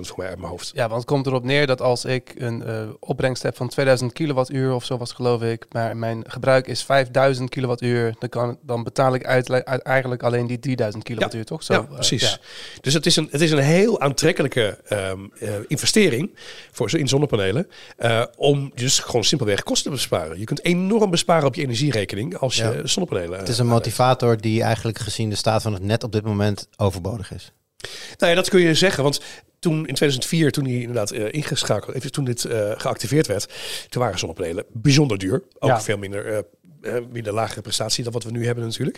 voor mij uit mijn hoofd.
Ja, want het komt erop neer dat als ik een eh, opbrengst heb van 2000 kilowattuur of zo was geloof ik, maar mijn gebruik is 5000 kilowattuur, dan, kan, dan betaal ik uit, uit- eigenlijk alleen die 3000 kilowattuur, toch? Zo,
ja,
eh,
precies.
ja.
Dus het is, een, het is een heel aantrekkelijke ehm, eh, investering voor, zo- in zonnepanelen. eh, om dus gewoon simpelweg kosten te besparen. Je kunt enorm besparen op je energierekening als je
Ja.
zonnepanelen.
Het is een motivator die eigenlijk gezien de staat van het net op dit moment overbodig is.
Nou ja, dat kun je zeggen. Want toen in 2004, toen hij inderdaad eh, ingeschakeld, even toen dit eh, geactiveerd werd, toen waren zonnepanelen bijzonder duur. Ook
Ja.
veel minder. eh, minder lagere prestatie dan wat we nu hebben natuurlijk.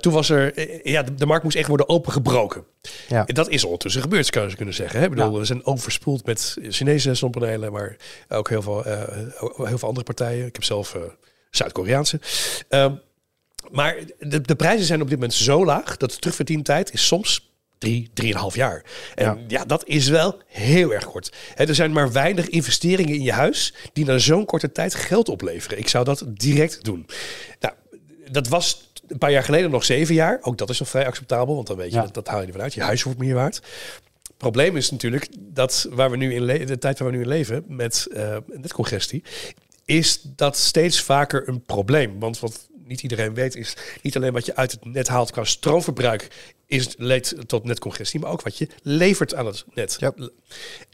Toen was er, ja, de, de markt moest echt worden opengebroken.
Ja.
En dat is ondertussen gebeurd, zou je kunnen zeggen. Hè? Ik bedoel,
Ja.
we zijn overspoeld met Chinese zonnepanelen, maar ook heel veel, heel veel andere partijen. Ik heb zelf Zuid-Koreaanse. Ehm, maar de, de prijzen zijn op dit moment zo laag dat de terugverdientijd is soms drie, drieënhalf jaar. En ja.
Ja.
dat is wel heel erg kort. Hè, er zijn maar weinig investeringen in je huis die na zo'n korte tijd geld opleveren. Ik zou dat direct doen. Nou, dat was een paar jaar geleden nog zeven jaar. Ook dat is nog vrij acceptabel, want dan weet je
Ja.
dat, dat haal je ervan uit. Je huis wordt meer waard. Probleem is natuurlijk dat waar we nu in de tijd waar we nu in leven met eh netcongestie, is dat steeds vaker een probleem. Want wat niet iedereen weet is niet alleen wat je uit het net haalt qua stroomverbruik is leidt tot netcongestie, maar ook wat je levert aan het net.
Ja.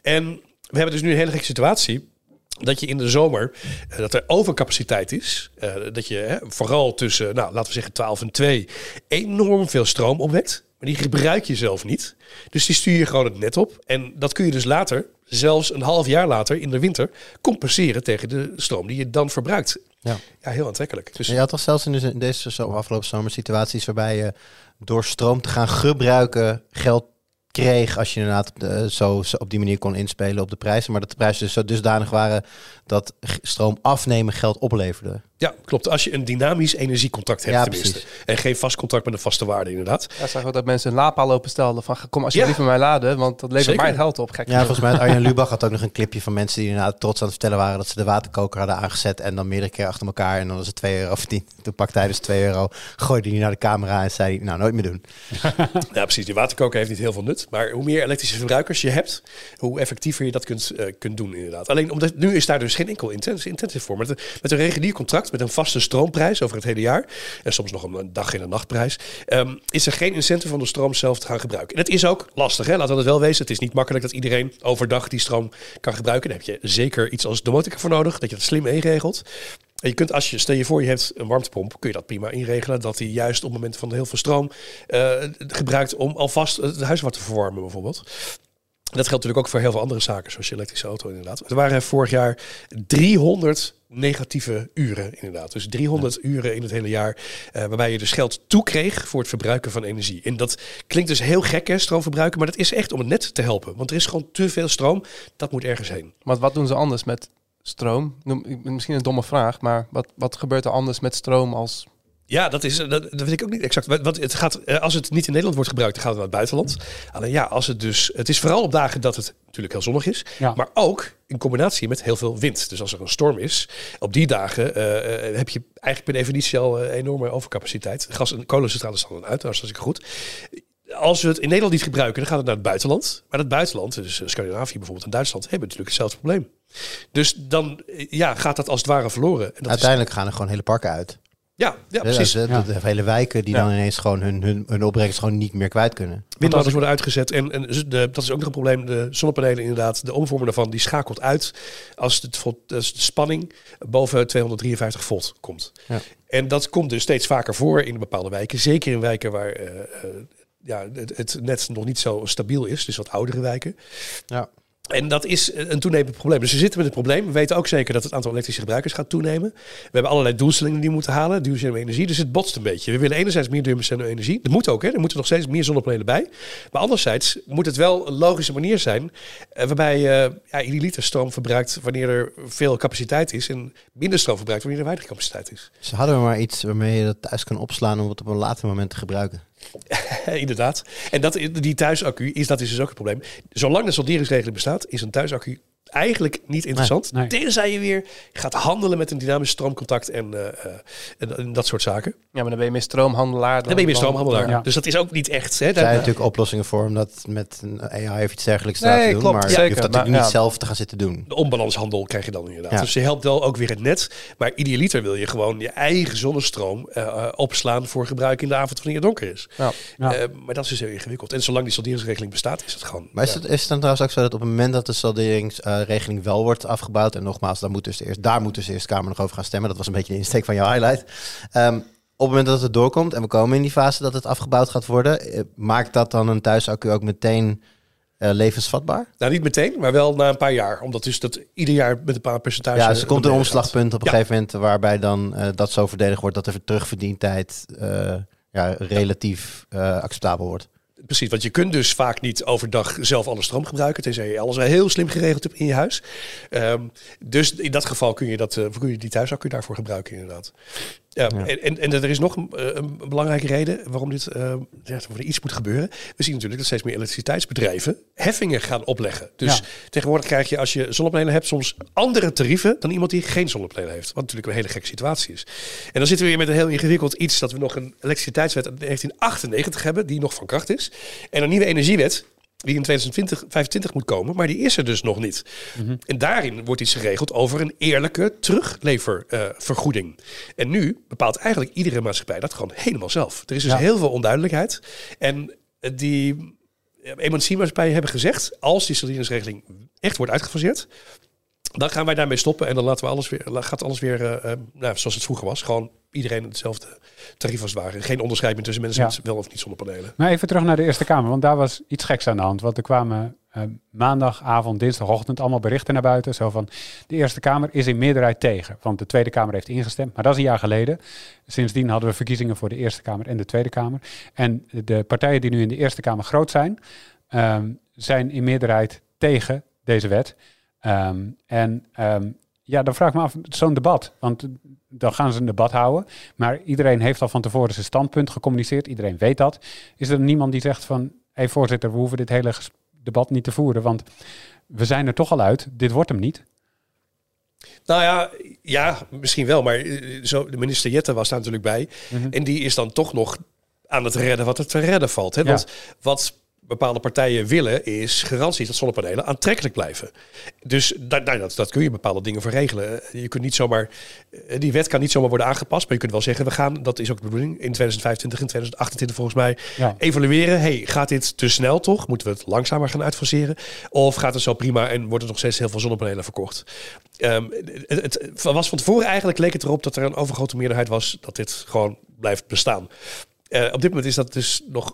En we hebben dus nu een hele gekke situatie dat je in de zomer, eh, dat er overcapaciteit is. Eh, dat je hè, vooral tussen, nou, laten we zeggen 12 en 2, enorm veel stroom opwekt. Maar die gebruik je zelf niet. Dus die stuur je gewoon het net op. En dat kun je dus later, zelfs een half jaar later in de winter, compenseren tegen de stroom die je dan verbruikt.
Ja.
Ja, heel aantrekkelijk. Dus
En je had toch zelfs in deze- zo afgelopen zomer situaties waarbij je door stroom te gaan gebruiken geld kreeg als je inderdaad eh, zo, op die manier kon inspelen op de prijzen. Maar dat de prijzen dus zo dusdanig waren dat stroom afnemen geld opleverde.
Ja, klopt. Als je een dynamisch energiecontract hebt
Ja,
tenminste.
precies.
En geen vast contract met een vaste waarde inderdaad.
Ja, zag ook dat mensen een laadpaal openstelden van kom alsjeblieft
Ja.
bij mij laden, want dat levert mij geld op. Gek
Ja, volgens mij had Arjen Lubach had ook nog een clipje van mensen die inderdaad trots aan het vertellen waren dat ze de waterkoker hadden aangezet en dan meerdere keer achter elkaar en dan was het 2 euro verdiend. Toen pakte hij dus 2 euro, gooide die naar de camera en zei nou nooit meer doen.
Ja, precies. Die waterkoker heeft niet heel veel nut. Maar hoe meer elektrische verbruikers je hebt, hoe effectiever je dat kunt, eh, kunt doen inderdaad. Alleen omdat nu is daar dus geen enkel intensive, intensive voor. Met met een regulier contract, met een vaste stroomprijs over het hele jaar. En soms nog een dag- en een nachtprijs. ehm, is er geen incentive om de stroom zelf te gaan gebruiken. En het is ook lastig, hè? laten we het wel wezen. Het is niet makkelijk dat iedereen overdag die stroom kan gebruiken. Daar heb je zeker iets als domotica voor nodig, dat je dat slim inregelt. En je kunt, als je, stel je voor, je hebt een warmtepomp, kun je dat prima inregelen. Dat die juist op het moment van heel veel stroom eh, gebruikt om alvast het huis wat te verwarmen, bijvoorbeeld. Dat geldt natuurlijk ook voor heel veel andere zaken, zoals je elektrische auto inderdaad. Er waren vorig jaar 300 negatieve uren inderdaad. Dus 300 uren in het hele jaar eh, waarbij je dus geld toekreeg voor het verbruiken van energie. En dat klinkt dus heel gek hè, stroomverbruiken, maar dat is echt om het net te helpen. Want er is gewoon te veel stroom, dat moet ergens heen.
Maar wat doen ze anders met stroom? Noem- Misschien een domme vraag, maar wat, wat gebeurt er anders met stroom als...
Ja, dat, is, dat, dat weet ik ook niet exact. Wat, wat, het gaat, eh, als het niet in Nederland wordt gebruikt, dan gaat het naar het buitenland. Alleen ja, als het dus. Het is vooral op dagen dat het natuurlijk heel zonnig is.
Ja.
Maar ook in combinatie met heel veel wind. Dus als er een storm is, op die dagen eh, eh, heb je eigenlijk per definitie al eh, enorme overcapaciteit. Gas- en kolencentrales staan dan uit, dat is hartstikke goed. Als we het in Nederland niet gebruiken, dan gaat het naar het buitenland. Maar het buitenland, dus eh, Scandinavië bijvoorbeeld en Duitsland, hebben natuurlijk hetzelfde probleem. Dus dan eh, ja, gaat dat als het ware verloren. En dat is,
Uiteindelijk gaan er gewoon hele parken uit.
Ja, ja,
Dus
precies.
de, de- de hele wijken die
Ja.
dan ineens gewoon hun, hun, hun opbrengst gewoon niet meer kwijt kunnen.
Windmolens worden uitgezet en, en de, dat is ook nog een probleem. De zonnepanelen inderdaad, de omvormer daarvan, die schakelt uit als, het, vol- als de spanning boven 253 volt komt.
Ja.
En dat komt dus steeds vaker voor in bepaalde wijken. Zeker in wijken waar eh, eh, ja, het, het net nog niet zo stabiel is. Dus wat oudere wijken.
Ja.
En dat is een toenemend probleem. Dus we zitten met het probleem. We weten ook zeker dat het aantal elektrische gebruikers gaat toenemen. We hebben allerlei doelstellingen die we moeten halen. Duurzame energie. Dus het botst een beetje. We willen enerzijds meer duurzame energie. Dat moet ook. Hè. Er moeten nog steeds meer zonnepanelen bij. Maar anderzijds moet het wel een logische manier zijn. eh, waarbij je ja, ieder liter stroom verbruikt wanneer er veel capaciteit is. En minder stroom verbruikt wanneer er weinig capaciteit is.
Dus hadden we maar iets waarmee je dat thuis kan opslaan om het op een later moment te gebruiken.
Inderdaad. En dat, die thuisaccu is, dat is dus ook het probleem. Zolang de solderingsregeling bestaat, is een thuisaccu eigenlijk niet interessant.
nee.
Tenzij je weer gaat handelen met een dynamisch stroomcontact en, eh, eh, en, en dat soort zaken.
Ja, maar dan ben je meer stroomhandelaar.
Dan ben je weer stroomhandelaar.
Ja.
Dus dat is ook niet echt. Hè,
Er zijn natuurlijk oplossingen voor om dat met een AI of iets dergelijks te
Nee,
laten doen.
klopt,
maar
zeker.
je hoeft dat natuurlijk
Maar,
niet
ja.
zelf te gaan zitten doen.
de onbalanshandel krijg je dan inderdaad.
Ja.
Dus je helpt wel ook weer het net. Maar idealiter wil je gewoon je eigen zonnestroom eh, opslaan voor gebruik in de avond wanneer het donker is.
Ja.
Ja.
Eh, maar dat is dus heel ingewikkeld. En zolang die solderingsregeling bestaat, is het gewoon.
Maar is,
ja.
het, is het dan trouwens ook zo dat op het moment dat de salderingsregeling wel wordt afgebouwd, en nogmaals, daar moet dus eerst, daar moet dus de Eerste Kamer nog over gaan stemmen. Dat was een beetje de insteek van jouw highlight. Ehm, op het moment dat het doorkomt en we komen in die fase dat het afgebouwd gaat worden, eh, maakt dat dan een thuisaccu ook meteen eh, levensvatbaar?
Nou, niet meteen, maar wel na een paar jaar. Omdat dus dat ieder jaar met een paar percentage.
Ja, dus er komt een omslagpunt op een
Ja.
gegeven moment waarbij dan eh, dat zo verdedigd wordt dat de terugverdientijd eh, ja, relatief eh, acceptabel wordt.
Precies, want je kunt dus vaak niet overdag zelf alle stroom gebruiken. Tenzij je alles heel slim geregeld hebt in je huis. Ehm, dus in dat geval kun je, dat, eh, kun je die thuisaccu daarvoor gebruiken, inderdaad. Ja,
Ja.
En, en, er is nog een, eh, een belangrijke reden waarom dit eh, ja, waarom er iets moet gebeuren. We zien natuurlijk dat steeds meer elektriciteitsbedrijven heffingen gaan opleggen. Dus
Ja.
tegenwoordig krijg je als je zonnepanelen hebt soms andere tarieven dan iemand die geen zonnepanelen heeft. Wat natuurlijk een hele gekke situatie is. En dan zitten we weer met een heel ingewikkeld iets dat we nog een elektriciteitswet uit 1998 hebben die nog van kracht is. En een nieuwe energiewet die in 2025 moet komen, maar die is er dus nog niet. En daarin wordt iets geregeld over een eerlijke terugleververgoeding. en nu bepaalt eigenlijk iedere maatschappij dat gewoon helemaal zelf. Er is dus
Ja.
heel veel onduidelijkheid. En eh, die eh, energiemaatschappijen hebben gezegd, als die solderingsregeling echt wordt uitgefaseerd, Dan gaan wij daarmee stoppen en dan laten we alles weer, gaat alles weer eh, eh, nou, zoals het vroeger was. Gewoon iedereen hetzelfde tarief als het ware. Geen onderscheid meer tussen mensen
Ja.
met wel of niet zonnepanelen.
Maar even terug naar de Eerste Kamer, want daar was iets geks aan de hand. Want er kwamen eh, maandagavond, dinsdagochtend allemaal berichten naar buiten. Zo van, de Eerste Kamer is in meerderheid tegen. Want de Tweede Kamer heeft ingestemd, maar dat is een jaar geleden. Sindsdien hadden we verkiezingen voor de Eerste Kamer en de Tweede Kamer. En de partijen die nu in de Eerste Kamer groot zijn, ehm, zijn in meerderheid tegen deze wet. Ehm, en ehm, ja, dan vraag ik me af, zo'n debat. Want dan gaan ze een debat houden. Maar iedereen heeft al van tevoren zijn standpunt gecommuniceerd. Iedereen weet dat. Is er niemand die zegt van... hé voorzitter, we hoeven dit hele debat niet te voeren. Want we zijn er toch al uit. Dit wordt hem niet.
Nou ja, ja, misschien wel. Maar eh, zo, de minister Jette was daar natuurlijk bij.
Mhm.
En die is dan toch nog aan het redden wat er te redden valt. Hè?
Ja.
Want wat bepaalde partijen willen is garantie dat zonnepanelen aantrekkelijk blijven. Dus da- nou, dat, dat kun je bepaalde dingen voor regelen. Je kunt niet zomaar, eh, die wet kan niet zomaar worden aangepast. Maar je kunt wel zeggen, we gaan, dat is ook de bedoeling, in 2025 en 2028 volgens mij,
Ja.
evalueren. Hey, gaat dit te snel toch? Moeten we het langzamer gaan uitfaseren? Of gaat het zo prima en wordt er nog steeds heel veel zonnepanelen verkocht? Ehm, het, het was van tevoren eigenlijk, leek het erop dat er een overgrote meerderheid was dat dit gewoon blijft bestaan. Eh, op dit moment is dat dus nog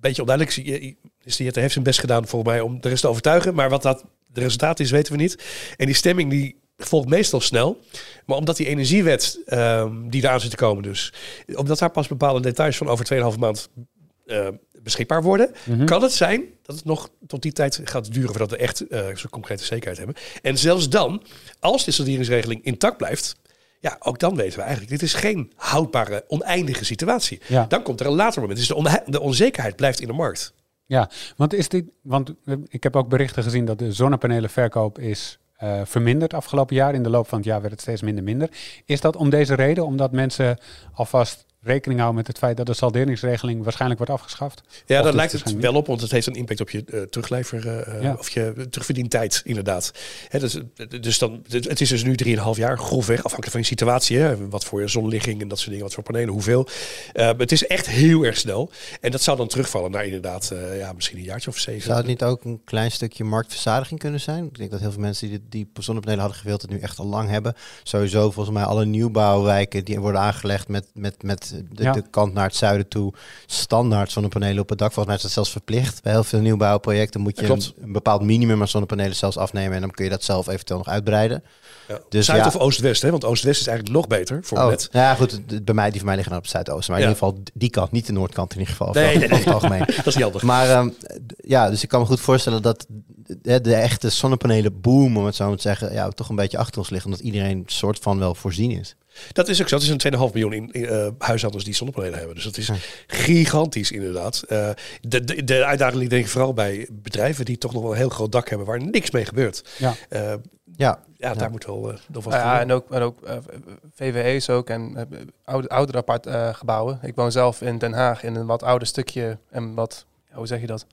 beetje onduidelijk. Jette heeft zijn best gedaan voor mij om de rest te overtuigen. Maar wat dat de resultaat is, weten we niet. En die stemming die volgt meestal snel. Maar omdat die energiewet ehm, die eraan zit te komen dus... Omdat daar pas bepaalde details van over 2,5 maand eh, beschikbaar worden...
Mhm.
kan het zijn dat het nog tot die tijd gaat duren... voordat we echt eh, zo'n concrete zekerheid hebben. En zelfs dan, als de salderingsregeling intact blijft... Ja, ook dan weten we eigenlijk, dit is geen houdbare, oneindige situatie.
Ja.
Dan komt er een later moment. Dus de, de onzekerheid blijft in de markt.
Ja, want, is dit, want eh, ik heb ook berichten gezien dat de zonnepanelenverkoop is eh, verminderd afgelopen jaar. In de loop van het jaar werd het steeds minder minder. Is dat om deze reden? Omdat mensen alvast rekening houden met het feit dat de salderingsregeling waarschijnlijk wordt afgeschaft?
Ja,
dus
lijkt het wel op, want het heeft een impact op je uh, teruglever uh,
Ja.
of je terugverdientijd, inderdaad. Hè, dus, dus dan, het is dus nu 3,5 jaar, grofweg, afhankelijk van je situatie. Hè, wat voor zonligging en dat soort dingen, wat voor panelen, hoeveel. Uh, het is echt heel erg snel. En dat zou dan terugvallen naar inderdaad, uh, ja, misschien een jaartje of zeven.
Zou het niet ook een klein stukje marktverzadiging kunnen zijn? Ik denk dat heel veel mensen die, die zonnepanelen hadden gewild het nu echt al lang hebben. Sowieso volgens mij alle nieuwbouwwijken die worden aangelegd met, met, met de,
Ja.
de kant naar het zuiden toe. Standaard zonnepanelen op het dak. Volgens mij is dat zelfs verplicht. Bij heel veel nieuwbouwprojecten moet je een, bepaald minimum aan zonnepanelen zelfs afnemen. En dan kun je dat zelf eventueel nog uitbreiden.
Ja.
Dus
Zuid
ja.
of Oost-West, hè? want Oost-West is eigenlijk nog beter voor
Oh,
net.
ja goed, bij mij, die van mij liggen op het zuidoosten. Maar
Ja.
in ieder geval die kant, niet de noordkant in ieder geval.
Nee, nee, nee.
het algemeen.
Dat is niet handig.
Maar ehm, ja, dus ik kan me goed voorstellen dat de, de echte zonnepanelen boom, om het zo maar te zeggen, ja, toch een beetje achter ons liggen. Omdat iedereen soort van wel voorzien is.
Dat is ook zo. Het is een 2,5 miljoen in, in, eh, huishoudens die zonnepanelen hebben. Dus dat is
Ja.
gigantisch inderdaad. Eh, de, de, de uitdaging ligt denk ik vooral bij bedrijven die toch nog wel een heel groot dak hebben waar niks mee gebeurt.
Ja.
Eh,
Ja,
ja,
Ja.
daar moet wel eh, nog wat
Ja, en ook, en ook VVE's ook en oude, oudere apart eh, gebouwen. Ik woon zelf in Den Haag in een wat ouder stukje en wat, hoe zeg je dat?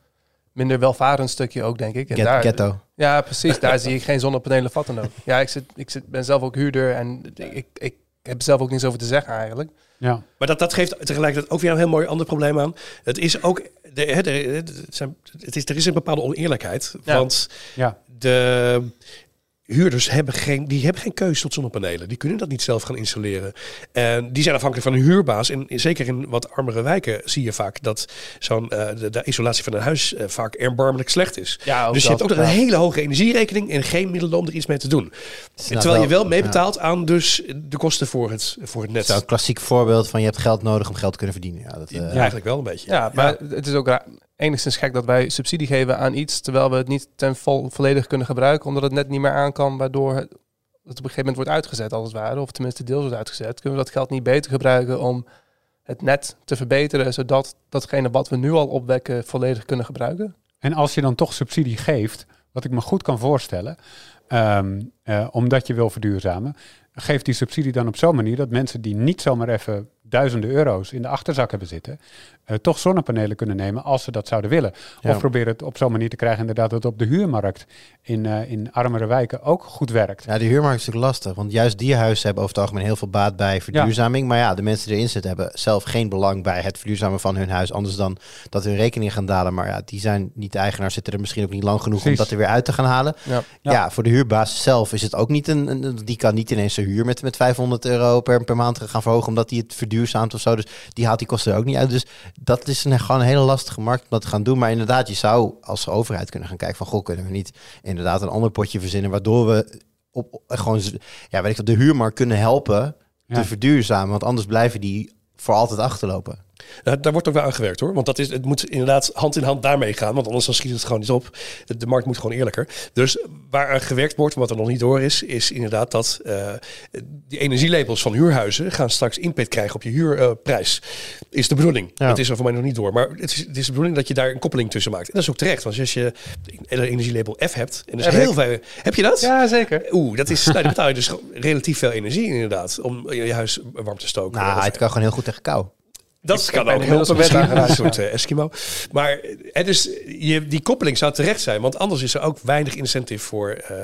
Minder welvarend stukje ook, denk ik. En
get,
daar,
ghetto.
Ja, precies. Daar zie ik geen zonnepanelen vatten ook. Ja, ik, zit, ik zit, ben zelf ook huurder en ik, ik heb er zelf ook niets over te zeggen eigenlijk.
Ja.
Maar dat, dat geeft tegelijkertijd ook weer een heel mooi ander probleem aan. Het is ook, de, hè, de, het zijn, het is, er is een bepaalde oneerlijkheid.
Ja.
Want
Ja.
de huurders hebben geen, die hebben geen keuze tot zonnepanelen. Die kunnen dat niet zelf gaan installeren. En die zijn afhankelijk van een huurbaas. En zeker in wat armere wijken zie je vaak dat zo'n, eh, de, de isolatie van een huis eh, vaak erbarmelijk slecht is.
Ja,
dus je hebt ook nog een hele hoge energierekening en geen middelen om er iets mee te doen. Terwijl je wel meebetaalt aan dus de kosten voor het, voor het net.
Zo'n klassiek voorbeeld van je hebt geld nodig om geld te kunnen verdienen. Ja, dat, eh,
Ja, eigenlijk wel een beetje.
Ja, maar het is ook ra- enigszins gek dat wij subsidie geven aan iets, terwijl we het niet ten vol volledig kunnen gebruiken, omdat het net niet meer aan kan, waardoor het, op een gegeven moment wordt uitgezet, als het ware, of tenminste deels wordt uitgezet. Kunnen we dat geld niet beter gebruiken om het net te verbeteren, zodat datgene wat we nu al opwekken volledig kunnen gebruiken?
En als je dan toch subsidie geeft, wat ik me goed kan voorstellen, ehm, eh, omdat je wil verduurzamen, geef die subsidie dan op zo'n manier dat mensen die niet zomaar even duizenden euro's in de achterzak hebben zitten, eh, toch zonnepanelen kunnen nemen als ze dat zouden willen.
Ja.
Of proberen het op zo'n manier te krijgen inderdaad dat het op de huurmarkt in, eh, in armere wijken ook goed werkt.
Ja, de huurmarkt is natuurlijk lastig. Want juist die huizen hebben over het algemeen heel veel baat bij verduurzaming. Maar ja, de mensen die erin zitten hebben zelf geen belang bij het verduurzamen van hun huis. Anders dan dat hun rekening gaan dalen. Maar ja, die zijn niet de eigenaar, zitten er misschien ook niet lang genoeg om dat er weer uit te gaan halen.
Ja.
Ja,
Ja.
voor de huurbaas zelf is het ook niet een, een- Die kan niet ineens zijn huur met, met 500 euro per, per maand gaan verhogen. Omdat hij het verduurzaamt of zo. Dus die haalt die kosten er ook niet uit. Dus dat is een, gewoon een hele lastige markt om dat te gaan doen. Maar inderdaad, je zou als overheid kunnen gaan kijken van... Goh, kunnen we niet inderdaad een ander potje verzinnen... waardoor we op, op- gewoon ja, weet ik, wat, de huurmarkt kunnen helpen
Ja.
te verduurzamen. Want anders blijven die voor altijd achterlopen.
Daar wordt ook wel aan gewerkt hoor. Want dat is, het moet inderdaad hand in hand daarmee gaan. Want anders dan schiet het gewoon niet op. De, markt moet gewoon eerlijker. Dus waar aan gewerkt wordt, wat er nog niet door is, is inderdaad dat eh, die energielabels van huurhuizen gaan straks impact krijgen op je huurprijs. is de bedoeling.
Ja.
Dat is er voor mij nog niet door. Maar het is, het is de bedoeling dat je daar een koppeling tussen maakt. En dat is ook terecht. Want als je een energielabel F hebt, en er
Heb
heel veel. Heb je dat?
Ja, zeker.
Oeh, dat is. Nou, dan betaal je dus relatief veel energie inderdaad. Om je huis warm te stoken.
Nou, het kan gewoon heel goed tegen kou.
Dat kan ook helpen
aangeraakt,
Een soort eh, Eskimo. Maar het is, je, die koppeling zou terecht zijn. Want anders is er ook weinig incentive voor eh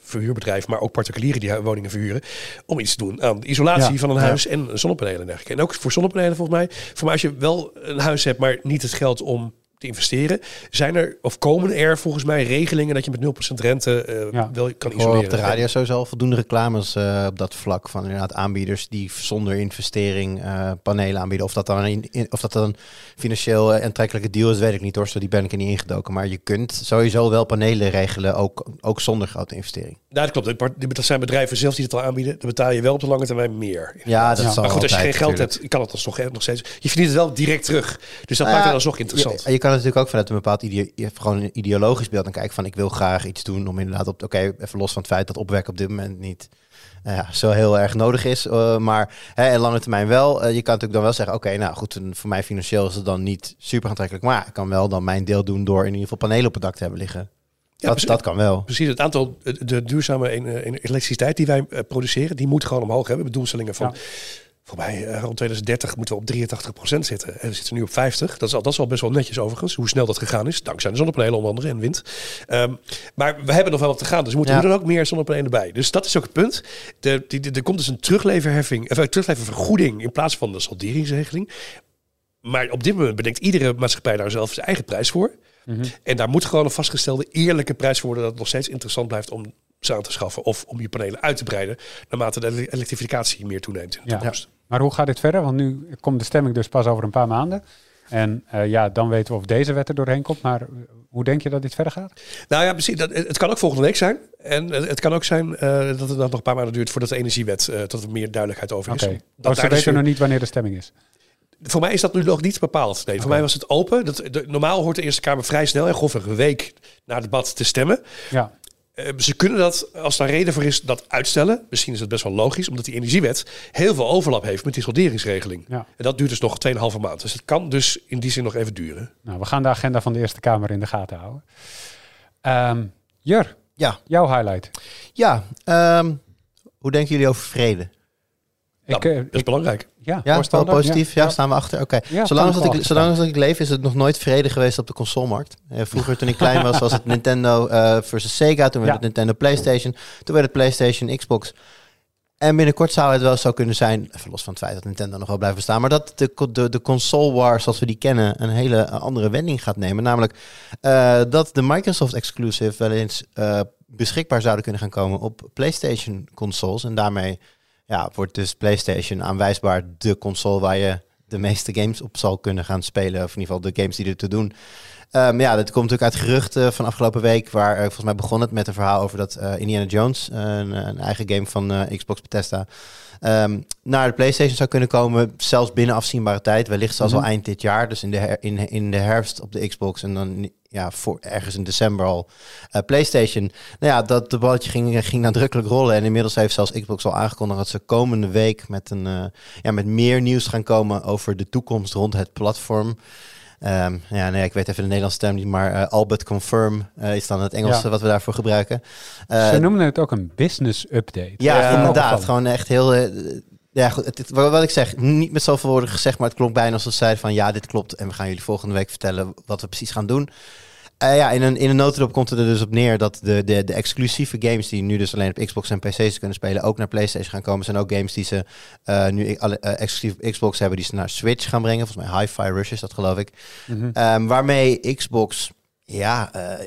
verhuurbedrijven, maar ook particulieren die woningen verhuren, om iets te doen aan de isolatie
Ja.
van een
Ja.
huis en zonnepanelen en dergelijke. En ook voor zonnepanelen volgens mij. Voor mij als je wel een huis hebt, maar niet het geld om te investeren, zijn er of komen er volgens mij regelingen dat je met 0% rente eh,
Ja.
wel kan
Ik hoor
isoleren.
op de radio sowieso al voldoende reclames eh, op dat vlak van inderdaad aanbieders die zonder investering eh, panelen aanbieden. Of dat dan een, in- of dat dan een financieel aantrekkelijke deal is, weet ik niet hoor. Zo die ben ik er niet ingedoken. Maar je kunt sowieso wel panelen regelen, ook, ook zonder grote investering.
Nou, dat klopt. Dat zijn bedrijven zelf die het al aanbieden. Dan betaal je wel op de lange termijn meer.
Ja, dat
Ja.
zal
Maar goed, als je geen geld
natuurlijk.
hebt, kan het alsnog, nog steeds. Je verdient het wel direct terug. Dus dat
Nou
maakt
ja,
het alsnog interessant.
Je, je kan natuurlijk ook vanuit een bepaald ideo- je hebt gewoon een ideologisch beeld en kijken van ik wil graag iets doen om inderdaad op oké even los van het feit dat opwekken op dit moment niet eh, ja, zo heel erg nodig is, eh, maar hè, en lange termijn wel. Eh, je kan natuurlijk dan wel zeggen oké nou goed een- voor mij financieel is het dan niet super aantrekkelijk, maar ik kan wel dan mijn deel doen door in ieder geval panelen op het dak te hebben liggen.
Ja,
dat, dat kan wel.
Precies, het aantal, de, duurzame elektriciteit die wij produceren, die moet gewoon omhoog hebben. Met doelstellingen van,
Ja.
Voor mij eh, rond 2030 moeten we op 83% zitten. En we zitten nu op 50. Dat is, al, dat is al best wel netjes overigens, hoe snel dat gegaan is. Dankzij de zonnepanelen onder andere en wind. Ehm, maar we hebben nog wel wat te gaan, dus we moeten
Ja.
er ook meer zonnepanelen bij. Dus dat is ook het punt. De, die, die- er komt dus een terugleverheffing, of een terugleververgoeding in plaats van de salderingsregeling. Maar op dit moment bedenkt iedere maatschappij daar zelf zijn eigen prijs voor.
Mhm.
En daar moet gewoon een vastgestelde eerlijke prijs voor worden dat het nog steeds interessant blijft om ze aan te schaffen of om je panelen uit te breiden naarmate de ele- elektrificatie meer toeneemt in de
Ja.
toekomst.
Maar hoe gaat dit verder? Want nu komt de stemming dus pas over een paar maanden. En eh, ja, dan weten we of deze wet er doorheen komt. Maar eh, hoe denk je dat dit verder gaat?
Nou ja, precies. Dat, het kan ook volgende week zijn. En het, het kan ook zijn eh, dat het dan nog een paar maanden duurt voordat de energiewet, eh tot er meer duidelijkheid over
Oké.
is.
Oh,
Dat
ze
daar dus
weten nog niet wanneer de stemming is.
Voor mij is dat nu nog niet bepaald. Nee, voor mij was het open. Dat, de, normaal hoort de Eerste Kamer vrij snel en grofweg een week na het debat te stemmen.
Ja,
Eh, ze kunnen dat, als daar reden voor is, dat uitstellen. Misschien is het best wel logisch, omdat die energiewet heel veel overlap heeft met die solderingsregeling.
ja.
En dat duurt dus nog 2,5 maand. Dus het kan dus in die zin nog even duren.
Nou, we gaan de agenda van de Eerste Kamer in de gaten houden. Ehm, Jur,
Ja,
jouw highlight.
ja. ehm, hoe denken jullie over vrede?
Ik,
Nou,
eh,
dat is
ik,
belangrijk.
Ja,
Ja, wel positief. Ja,
Ja.
staan we achter. Oké.
Ja,
zolang, als ik, zolang als ik leef, is het nog nooit vrede geweest op de consolemarkt. Eh, vroeger, toen ik klein was, was het Nintendo eh, versus Sega. Toen werd het Nintendo PlayStation. Toen werd het PlayStation Xbox. En binnenkort zou het wel zo kunnen zijn, even los van het feit dat Nintendo nog wel blijft bestaan, maar dat de, de, de console war zoals we die kennen een hele eh, andere wending gaat nemen. Namelijk dat de Microsoft exclusive wel eens beschikbaar zouden kunnen gaan komen op PlayStation consoles. En daarmee ja, wordt dus PlayStation aanwijsbaar de console waar je de meeste games op zal kunnen gaan spelen. Of in ieder geval de games die er te doen. Ehm, ja, dat komt natuurlijk uit geruchten van afgelopen week. Waar eh, volgens mij begon het met een verhaal over dat eh, Indiana Jones, eh, een, een eigen game van Xbox Bethesda, ehm, naar de PlayStation zou kunnen komen. Zelfs binnen afzienbare tijd. Wellicht zelfs
Mhm.
al eind dit jaar. Dus in de, her- in, in de herfst op de Xbox. En dan ja, voor, ergens in december al eh, PlayStation. Nou ja, dat de balletje ging, ging nadrukkelijk rollen. En inmiddels heeft zelfs Xbox al aangekondigd dat ze komende week met, een, eh, ja, met meer nieuws gaan komen over de toekomst rond het platform. Ehm, ja, nee, ik weet even de Nederlandse term niet, maar eh Albert Confirm is dan het Engels
Ja.
wat we daarvoor gebruiken.
Ze noemen het ook een business update.
ja, inderdaad. Gewoon echt heel. Ja, goed. Het, wat ik zeg, niet met zoveel woorden gezegd, maar het klonk bijna alsof ze zeiden van ja, dit klopt en we gaan jullie volgende week vertellen wat we precies gaan doen. Eh, ja, in een, in een notendop komt het er dus op neer dat de, de, de exclusieve games die nu dus alleen op Xbox en PC's kunnen spelen, ook naar PlayStation gaan komen. zijn ook games die ze eh, nu alle, eh, exclusief Xbox hebben, die ze naar Switch gaan brengen. Volgens mij Hi-Fi Rush is dat geloof ik.
Mhm.
Ehm, waarmee Xbox ja, eh,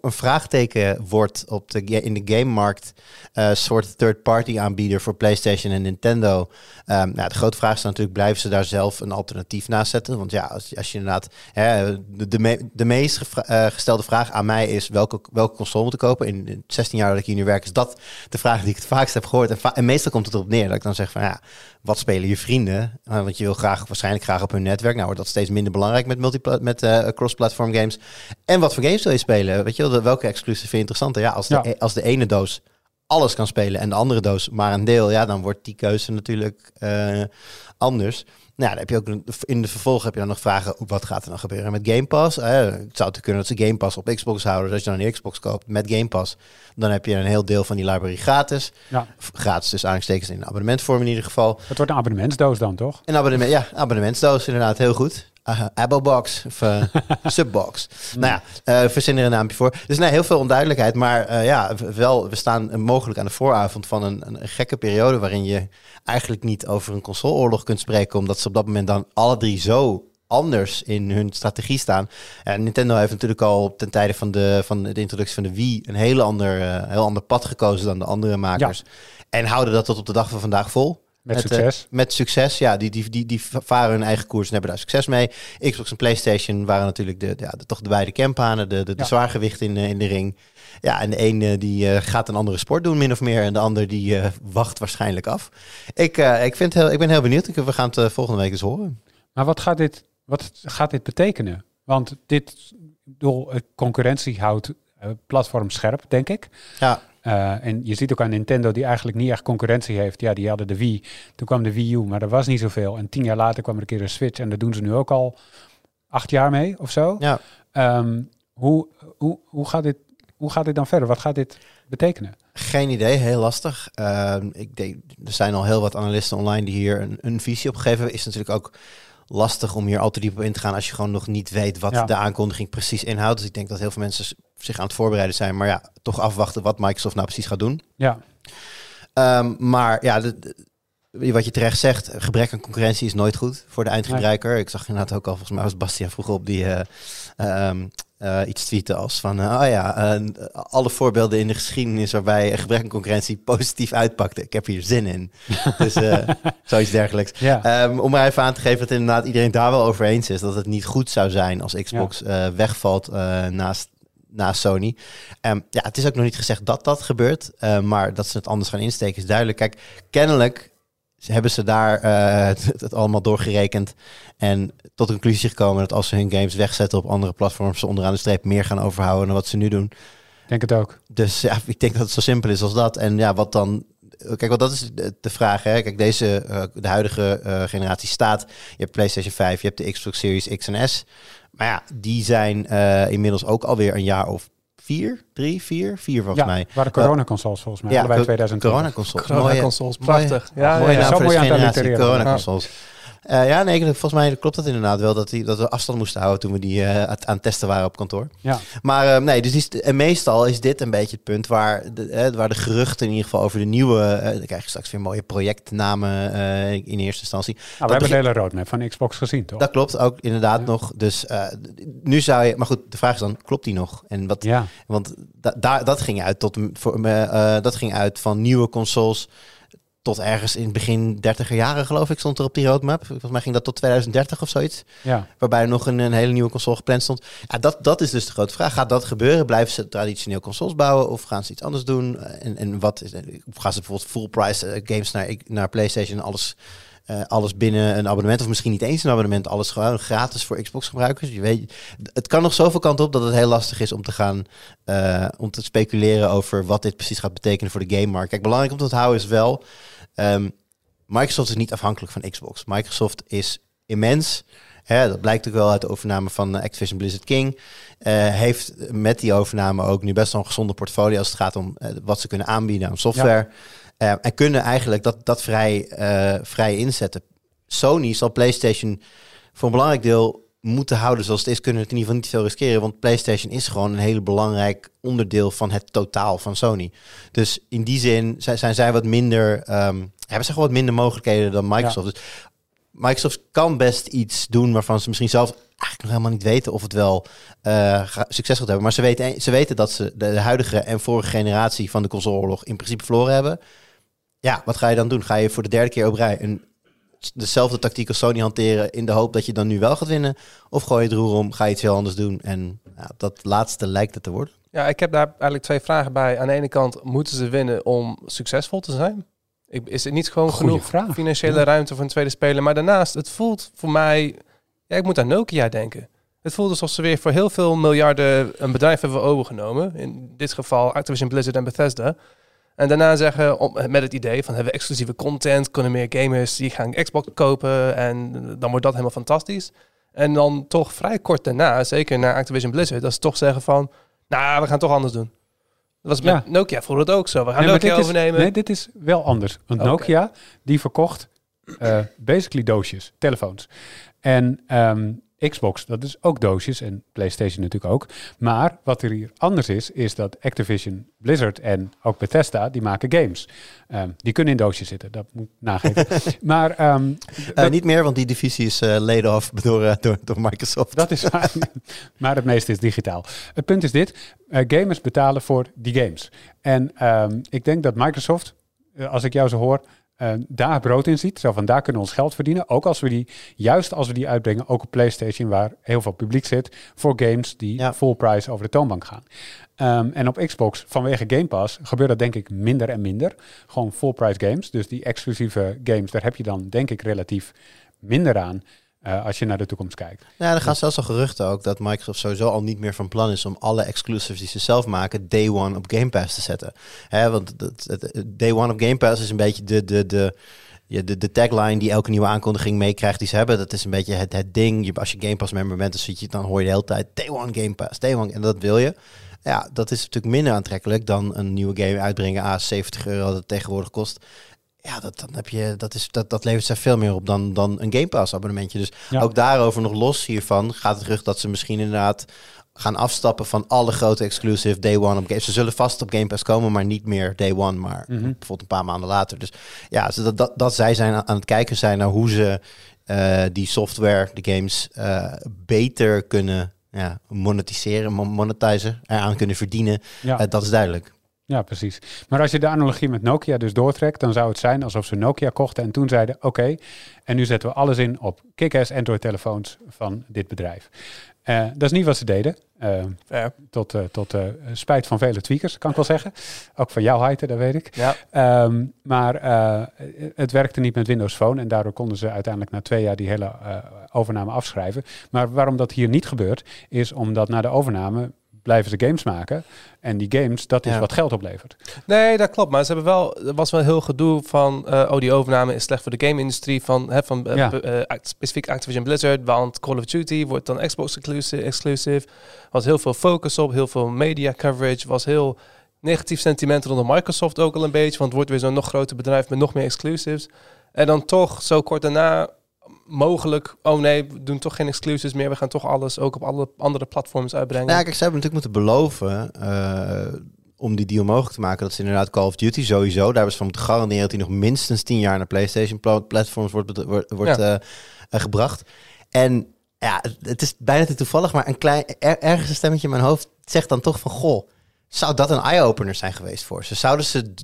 een, vraagteken wordt op de, in de gamemarkt. Een soort third-party aanbieder voor PlayStation en Nintendo. Ehm, nou, de grote vraag is natuurlijk, blijven ze daar zelf een alternatief naast zetten? Want ja, als, als je inderdaad... Hè, de, de, me- de meest eh, gestelde vraag aan mij is welke, welke console moet ik kopen? In, in 16 jaar dat ik hier nu werk, is dat de vraag die ik het vaakst heb gehoord. En meestal komt het erop neer dat ik dan zeg van ja, wat spelen je vrienden? Eh, want je wil graag, waarschijnlijk graag op hun netwerk. Nou wordt dat steeds minder belangrijk met, multipla- met eh, cross-platform games. En wat voor games wil je spelen? Weet je wel, welke exclusive vind je interessanter? Ja, als de,
Ja.
e- als de ene doos alles kan spelen en de andere doos maar een deel, ja, dan wordt die keuze natuurlijk eh, anders. Nou, dan heb je ook in de vervolg heb je dan nog vragen, wat gaat er dan gebeuren met Game Pass? Eh, het zou te kunnen dat ze Game Pass op Xbox houden. Dus als je dan een Xbox koopt met Game Pass, dan heb je een heel deel van die library gratis.
Ja.
Gratis dus aanstekens in een abonnementvorm in ieder geval.
Het wordt een abonnementsdoos dan, toch?
Een abonnement, ja, abonnementsdoos inderdaad, heel goed. Uh, Abobox of eh, Subbox. Nou ja, eh verzin er een naampje voor. Dus nee, heel veel onduidelijkheid. Maar eh, ja, wel, we staan mogelijk aan de vooravond van een, een, gekke periode... waarin je eigenlijk niet over een consoleoorlog kunt spreken... omdat ze op dat moment dan alle drie zo anders in hun strategie staan. En Nintendo heeft natuurlijk al ten tijde van de, van de introductie van de Wii... een heel ander, heel ander pad gekozen dan de andere makers. En houden dat tot op de dag van vandaag vol.
Met
eh,
succes.
met succes, ja. Die, die, die, die varen hun eigen koers en hebben daar succes mee. Xbox en PlayStation waren natuurlijk de, ja, de, toch de beide campanen, de, de, de
Ja.
zwaargewicht in, eh, in de ring. Ja, en de ene die eh, gaat een andere sport doen, min of meer. En de ander die wacht waarschijnlijk af. Ik, ik, vind heel, ik ben heel benieuwd. Ik, we gaan het volgende week eens horen.
Maar wat gaat dit, wat gaat dit betekenen? Want dit, eh, concurrentie houdt platform scherp, denk ik.
Ja,
Eh, en je ziet ook aan Nintendo, die eigenlijk niet echt concurrentie heeft. Ja, die hadden de Wii. Toen kwam de Wii U, maar er was niet zoveel. En tien jaar later kwam er een keer een Switch. En daar doen ze nu ook al acht jaar mee of zo.
ja.
Ehm, hoe, hoe, hoe, gaat dit, hoe gaat dit dan verder? Wat gaat dit betekenen?
Geen idee, heel lastig. Ehm, ik denk, er zijn al heel wat analisten online die hier een, een visie op geven. Is natuurlijk ook lastig om hier al te diep op in te gaan als je gewoon nog niet weet wat
Ja.
de aankondiging precies inhoudt. Dus ik denk dat heel veel mensen zich aan het voorbereiden zijn, maar ja, toch afwachten wat Microsoft nou precies gaat doen.
Ja,
Ehm, maar ja, de, de- wat je terecht zegt, gebrek aan concurrentie is nooit goed voor de eindgebruiker. Ik zag inderdaad ook al, volgens mij was Bastiaan vroeger op die eh, ehm, eh, iets tweeten als van, eh, oh ja, alle voorbeelden in de geschiedenis waarbij een gebrek aan concurrentie positief uitpakte. Ik heb hier zin in. dus zoiets dergelijks.
ja.
Ehm, om maar even aan te geven dat inderdaad iedereen daar wel over eens is. Dat het niet goed zou zijn als Xbox wegvalt naast, naast Sony. Ehm, ja, het is ook nog niet gezegd dat dat gebeurt. maar dat ze het anders gaan insteken is duidelijk. Kijk, kennelijk hebben ze daar eh, het, het allemaal doorgerekend. En tot de conclusie gekomen dat als ze hun games wegzetten op andere platforms... ze onderaan de streep meer gaan overhouden dan wat ze nu doen.
Ik denk het ook.
Dus ja, ik denk dat het zo simpel is als dat. En ja, wat dan. Kijk, want dat is de vraag. Hè? Kijk, deze, eh, de huidige eh, generatie staat. Je hebt PlayStation 5, je hebt de Xbox Series X en S. Maar ja, die zijn inmiddels ook alweer een jaar of vier, drie, vier, vier volgens
ja,
mij.
waren coronaconsoles volgens mij.
Ja,
allebei
co-
2020.
Corona-consoles.
Corona-consoles,
Mooie-
prachtig.
mooie-
Ja,
mooie
ja,
naam
zo
voor
mooi
deze
aan het
generatie. Corona-consoles. Eh, ja, nee, volgens mij klopt dat inderdaad wel. Dat, die, dat we afstand moesten houden toen we die eh, aan het testen waren op kantoor.
Ja,
Maar eh, nee, dus die, st- en meestal is dit een beetje het punt waar de, eh, waar de geruchten in ieder geval over de nieuwe... dan krijg je straks weer mooie projectnamen in eerste instantie.
nou, we hebben
begin-
de hele roadmap van Xbox gezien, toch?
Dat klopt ook inderdaad
Ja.
nog. Dus nu zou je... Maar goed, de vraag is dan, klopt die nog? En wat,
Ja,
Want da, daar dat ging uit tot voor dat ging uit van nieuwe consoles tot ergens in het begin 30er jaren, geloof ik, stond er op die roadmap. Volgens mij ging dat tot 2030 of zoiets.
ja.
Waarbij er nog een, een hele nieuwe console gepland stond. Ja, dat, dat is dus de grote vraag. Gaat dat gebeuren? Blijven ze traditioneel consoles bouwen? Of gaan ze iets anders doen? En, en wat is, gaan ze bijvoorbeeld full price eh, games naar, naar PlayStation? Alles, eh, alles binnen een abonnement. Of misschien niet eens een abonnement. Alles gewoon gratis voor Xbox gebruikers. Je weet, het kan nog zoveel kant op dat het heel lastig is om te gaan eh, om te speculeren over wat dit precies gaat betekenen voor de game markt. Kijk, belangrijk om te onthouden is wel. Ehm, Microsoft is niet afhankelijk van Xbox. Microsoft is immens. Hè, dat blijkt ook wel uit de overname van eh, Activision Blizzard King. Eh, heeft met die overname ook nu best wel een gezonde portfolio als het gaat om eh, wat ze kunnen aanbieden aan software. Eh, en kunnen eigenlijk dat, dat vrij, vrij inzetten. Sony zal PlayStation voor een belangrijk deel moeten houden zoals het is, kunnen we het in ieder geval niet veel riskeren. Want PlayStation is gewoon een hele belangrijk onderdeel van het totaal van Sony. Dus in die zin zijn, zijn zij wat minder, ehm, hebben ze gewoon wat minder mogelijkheden dan Microsoft. Dus Microsoft kan best iets doen waarvan ze misschien zelf eigenlijk nog helemaal niet weten of het wel eh, succes gaat hebben. Maar ze weten, ze weten dat ze de, de huidige en vorige generatie van de consoleoorlog in principe verloren hebben. Ja, wat ga je dan doen? Ga je voor de derde keer op rij een, dezelfde tactiek als Sony hanteren in de hoop dat je dan nu wel gaat winnen? Of gooi je het roer om, ga je iets heel anders doen? En ja, dat laatste lijkt het te worden.
Ja, ik heb daar eigenlijk twee vragen bij. Aan de ene kant, moeten ze winnen om succesvol te zijn? Is het niet gewoon
Goeie
genoeg
vraag.
financiële ruimte voor een tweede speler? Maar daarnaast, het voelt voor mij... Ja, ik moet aan Nokia denken. Het voelt alsof ze weer voor heel veel miljarden een bedrijf hebben overgenomen. In dit geval Activision Blizzard en Bethesda. En daarna zeggen, om, met het idee van hebben we exclusieve content, kunnen meer gamers die gaan Xbox kopen en dan wordt dat helemaal fantastisch. En dan toch vrij kort daarna, zeker naar Activision Blizzard, dat ze toch zeggen van, nou, we gaan het toch anders doen. Dat was met
Ja.
Nokia voelde het ook zo. We gaan
Nee,
Nokia
is-
overnemen.
nee, dit is wel anders. Want. Nokia, die verkocht eh, basically doosjes, telefoons. En ehm, Xbox, dat is ook doosjes en PlayStation natuurlijk ook. Maar wat er hier anders is, is dat Activision, Blizzard en ook Bethesda, die maken games. Ehm, die kunnen in doosjes zitten, dat moet ik nageven. maar ehm,
Eh,
dat-
niet meer, want die divisie is eh laid off door, eh, door, door Microsoft.
Dat is waar. maar het meeste is digitaal. Het punt is dit. gamers betalen voor die games. En ehm, ik denk dat Microsoft, als ik jou zo hoor, eh, daar brood in ziet. Zo van daar kunnen we ons geld verdienen. Ook als we die, juist als we die uitbrengen, ook op PlayStation, waar heel veel publiek zit, voor games die
Ja.
full price over de toonbank gaan. Ehm, en op Xbox, vanwege Game Pass, gebeurt dat denk ik minder en minder. Gewoon full price games. Dus die exclusieve games, daar heb je dan denk ik relatief minder aan. Eh, als je naar de toekomst kijkt.
Ja, er gaan zelfs al geruchten ook dat Microsoft sowieso al niet meer van plan is om alle exclusives die ze zelf maken, day one op Game Pass te zetten. Hè, want dat, het- day one op Game Pass is een beetje de, de, de, de, tagline die elke nieuwe aankondiging meekrijgt die ze hebben. Dat is een beetje het, het ding. Je, als je Game Pass member bent, dan, zit je, dan hoor je de hele tijd day one Game Pass, day one. En dat wil je. Ja, dat is natuurlijk minder aantrekkelijk dan een nieuwe game uitbrengen. A, 70 euro dat het tegenwoordig kost. Ja, dat, dan heb je, dat, is, dat, dat levert ze veel meer op dan, dan een Game Pass abonnementje. Dus
Ja.
ook daarover nog los hiervan gaat het terug dat ze misschien inderdaad gaan afstappen van alle grote exclusive day one op Game. Ze zullen vast op Game Pass komen, maar niet meer day one, maar
Mhm.
bijvoorbeeld een paar maanden later. Dus ja, dat, dat, dat zij zijn aan het kijken zijn naar hoe ze eh, die software, de games, eh, beter kunnen ja, monetiseren, mon- monetizen, eraan kunnen verdienen.
Ja.
Eh, dat is duidelijk.
Ja, precies. Maar als je de analogie met Nokia dus doortrekt, dan zou het zijn alsof ze Nokia kochten en toen zeiden: Oké, en nu zetten we alles in op kick-ass Android-telefoons van dit bedrijf. Eh, dat is niet wat ze deden. Eh, tot eh, tot spijt van vele tweakers, kan ik wel zeggen. Ook van jou, Heite, dat weet ik.
Ja.
Ehm, maar het werkte niet met Windows Phone en daardoor konden ze uiteindelijk na twee jaar die hele overname afschrijven. Maar waarom dat hier niet gebeurt, is omdat na de overname blijven ze games maken. En die games, dat is
Ja.
wat geld oplevert.
Nee, dat klopt. Maar ze hebben wel, er was wel heel gedoe van, eh, oh die overname is slecht voor de game-industrie van, hè, van
Ja.
act- specifiek Activision Blizzard, want Call of Duty wordt dan Xbox exclusive. exclusive. Was heel veel focus op, heel veel media coverage, was heel negatief sentiment rondom Microsoft ook al een beetje, want het wordt weer zo'n nog groter bedrijf met nog meer exclusives. En dan toch zo kort daarna mogelijk, oh nee, we doen toch geen exclusives meer, we gaan toch alles ook op alle andere platforms uitbrengen.
Nou, ja, kijk, ze hebben natuurlijk moeten beloven eh, om die deal mogelijk te maken. Dat ze inderdaad Call of Duty sowieso. Daar hebben ze van moeten garanderen dat hij nog minstens 10 jaar naar PlayStation pla- platforms wordt, wordt, wordt
Ja.
eh, eh, gebracht. En ja, het- is bijna te toevallig, maar een klein, er- ergens een stemmetje in mijn hoofd zegt dan toch van goh, zou dat een eye-opener zijn geweest voor ze? Zouden ze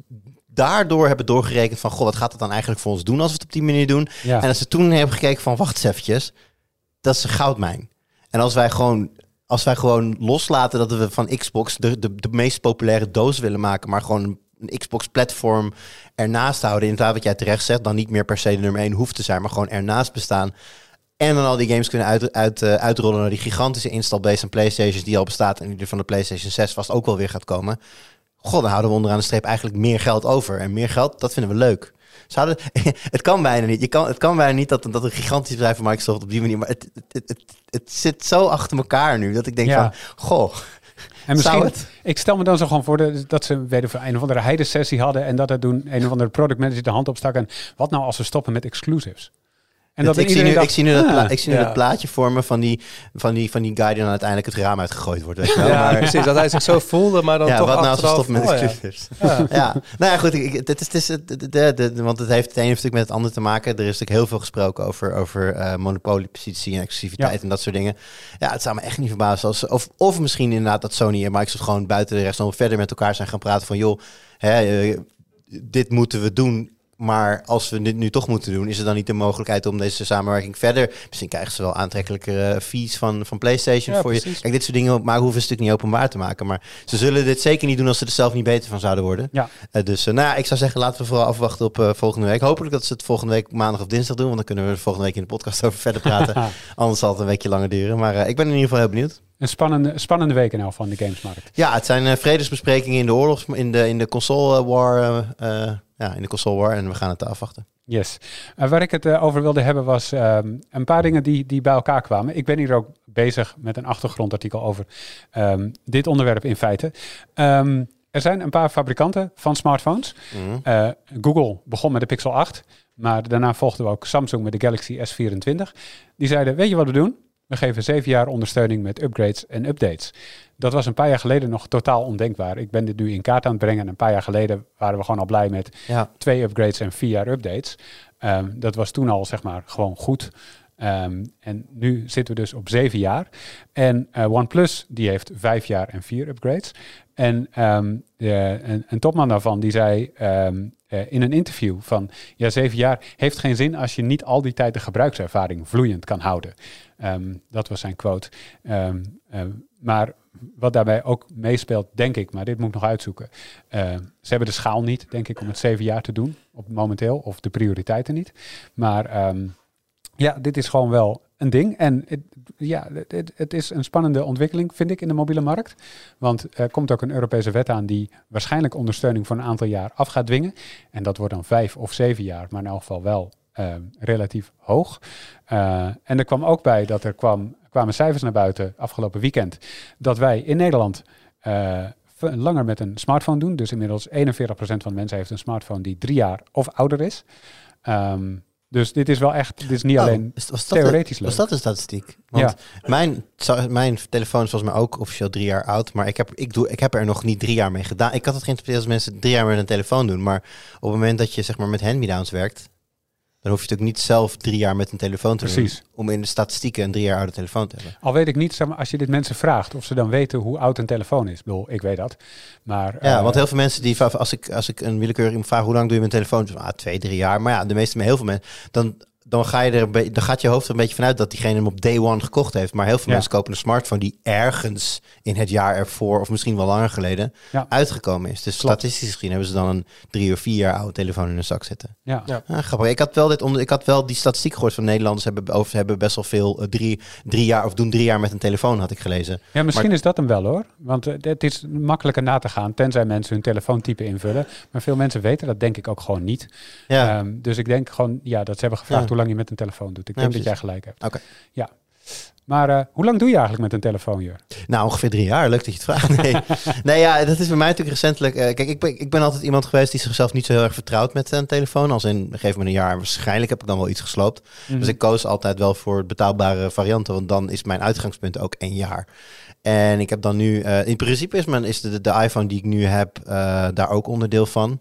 daardoor hebben doorgerekend van goh, wat gaat het dan eigenlijk voor ons doen als we het op die manier doen?
Ja.
En als ze toen hebben gekeken van wacht eens eventjes, dat is een goudmijn. En als wij gewoon, als wij gewoon loslaten dat we van Xbox de, de, de meest populaire doos willen maken, maar gewoon een, een Xbox-platform ernaast houden, inderdaad wat jij terecht zegt, dan niet meer per se de nummer 1 hoeft te zijn, maar gewoon ernaast bestaan. En dan al die games kunnen uit, uit, eh, uitrollen naar die gigantische install-base aan PlayStations die al bestaat en die er van de PlayStation 6 vast ook wel weer gaat komen. God, dan houden we onderaan de streep eigenlijk meer geld over. En meer geld, dat vinden we leuk. Zouden, het kan bijna niet. Je kan, het kan bijna niet dat, dat een gigantisch bedrijf van Microsoft op die manier. Maar het, het, het, het, zit zo achter elkaar nu dat ik denk
Ja.
van, goh,
En misschien,
het?
ik stel me dan zo gewoon voor de, dat ze weet veel, een of andere heidensessie hadden en dat er toen een of andere product manager de hand opstak en wat nou als we stoppen met exclusives? En
ik,
dan
zie nu,
iedereen
ik zie nu, dat, pla-
ah,
ik zie nu
ja.
dat plaatje vormen van die, van, die, van die guy die dan uiteindelijk het raam uitgegooid wordt. Weet je wel?
Ja,
maar,
precies. Dat hij zich zo voelde, maar dan
ja,
toch
wat nou als we
achteraf...
stoppen met
oh, ja.
exclusives?
Ja.
Ja, nou ja, goed. ik- ik- Het is, het is, de, de, de- de- want het heeft het een heeft natuurlijk met het ander te maken. Er is natuurlijk heel veel gesproken over, over eh monopoliepositie en exclusiviteit
Ja.
en dat soort dingen. Ja, het zou me echt niet verbazen. Als, of, of misschien inderdaad dat Sony en Microsoft gewoon buiten de rest nog verder met elkaar zijn gaan praten van... joh, hè, eh, dit moeten we doen. Maar als we dit nu toch moeten doen, is er dan niet de mogelijkheid om deze samenwerking verder... Misschien krijgen ze wel aantrekkelijkere fees van, van PlayStation
Ja,
voor je. Kijk, dit soort dingen maar hoeven ze natuurlijk niet openbaar te maken. Maar ze zullen dit zeker niet doen als ze er zelf niet beter van zouden worden.
Ja.
Eh, dus eh, nou, ja, ik zou zeggen, laten we vooral afwachten op eh, volgende week. Hopelijk dat ze het volgende week maandag of dinsdag doen. Want dan kunnen we er volgende week in de podcast over verder praten. Anders zal het een weekje langer duren. Maar ik ben in ieder geval heel benieuwd.
Een spannende, spannende week elk van de gamesmarkt.
Ja, het zijn eh, vredesbesprekingen in de oorlogs, in de, in de console war. eh, eh, ja, in de console war. En we gaan het afwachten.
Yes. Eh, waar ik het eh, over wilde hebben was ehm, een paar dingen die, die bij elkaar kwamen. Ik ben hier ook bezig met een achtergrondartikel over ehm, dit onderwerp in feite. Ehm, er zijn een paar fabrikanten van smartphones.
Mhm.
Eh, Google begon met de Pixel 8, maar daarna volgden we ook Samsung met de Galaxy S24. Die zeiden, weet je wat we doen? We geven zeven jaar ondersteuning met upgrades en updates. Dat was een paar jaar geleden nog totaal ondenkbaar. Ik ben dit nu in kaart aan het brengen. En een paar jaar geleden waren we gewoon al blij met
Ja.
twee upgrades en vier jaar updates. Ehm, dat was toen al zeg maar gewoon goed. Ehm, en nu zitten we dus op zeven jaar. En eh, OnePlus die heeft vijf jaar en vier upgrades. En ehm, de, een, een topman daarvan die zei eh, in een interview van ja zeven jaar heeft geen zin als je niet al die tijd de gebruikservaring vloeiend kan houden. Ehm, dat was zijn quote. Ehm, ehm, maar wat daarbij ook meespeelt, denk ik, maar dit moet ik nog uitzoeken. Ze hebben de schaal niet, denk ik, om het zeven jaar te doen op momenteel, of de prioriteiten niet. Maar ja, dit is gewoon wel een ding. En het, ja, het, het is een spannende ontwikkeling, vind ik, in de mobiele markt. Want er komt ook een Europese wet aan die waarschijnlijk ondersteuning voor een aantal jaar af gaat dwingen. En dat wordt dan vijf of zeven jaar, maar in elk geval wel eh, relatief hoog. Eh, en er kwam ook bij dat er kwam, kwamen cijfers naar buiten afgelopen weekend. Dat wij in Nederland eh, langer met een smartphone doen. Dus inmiddels 41% van de mensen heeft een smartphone die drie jaar of ouder is. Ehm, dus dit is wel echt, dit is niet
Oh,
alleen
is- was de-
theoretisch leuk.
Was dat een statistiek? Want mijn, mijn telefoon is volgens mij ook officieel drie jaar oud. Maar ik heb, ik, doe, ik heb er nog niet drie jaar mee gedaan. Ik had het geïnterpreteerd als mensen drie jaar met een telefoon doen. Maar op het moment dat je zeg maar, met hand-me-downs werkt... dan hoef je natuurlijk niet zelf drie jaar met een telefoon te
Precies.
doen... om in de statistieken een drie jaar oude telefoon te hebben.
Al weet ik niet, als je dit mensen vraagt of ze dan weten hoe oud een telefoon is. Ik bedoel, ik weet dat. Maar
Ja,
eh,
want heel veel mensen die... Als ik, als ik een willekeurig vraag... hoe lang doe je een telefoon? Dus, ah, twee, drie jaar. Maar ja, de meeste, heel veel mensen... dan dan, ga je er een beetje, dan gaat je hoofd er een beetje vanuit dat diegene hem op day one gekocht heeft. Maar heel veel
Ja.
mensen kopen een smartphone die ergens in het jaar ervoor, of misschien wel langer geleden,
Ja.
uitgekomen is. Dus
Klopt.
statistisch gezien hebben ze dan een drie of vier jaar oude telefoon in hun zak zitten.
ja.
Ja.
Ah, grappig. Ik had wel dit onder, ik had wel die statistiek gehoord van Nederlanders hebben over hebben best wel veel eh, drie, drie jaar of doen drie jaar met een telefoon, had ik gelezen.
Ja, misschien
Maar-
is dat hem wel hoor. Want eh, het is makkelijker na te gaan, tenzij mensen hun telefoontype invullen. Maar veel mensen weten dat denk ik ook gewoon niet.
Ja.
Ehm, dus ik denk gewoon, ja, dat ze hebben gevraagd
Ja.
hoe lang je met een telefoon doet. Ik denk dat jij gelijk hebt.
Oké.
Ja. Maar eh, hoe lang doe je eigenlijk met een telefoon, Jur?
Nou, ongeveer drie jaar. Leuk dat je het vraagt. Nee, nee ja, dat is bij mij natuurlijk recentelijk. eh, kijk, ik ben, ik ben altijd iemand geweest die zichzelf niet zo heel erg vertrouwt met een telefoon. Als in, geef me een jaar. Waarschijnlijk heb ik dan wel iets gesloopt.
Mhm.
Dus ik koos altijd wel voor betaalbare varianten. Want dan is mijn uitgangspunt ook één jaar. En ik heb dan nu... eh, in principe is, mijn, is de, de iPhone die ik nu heb daar ook onderdeel van.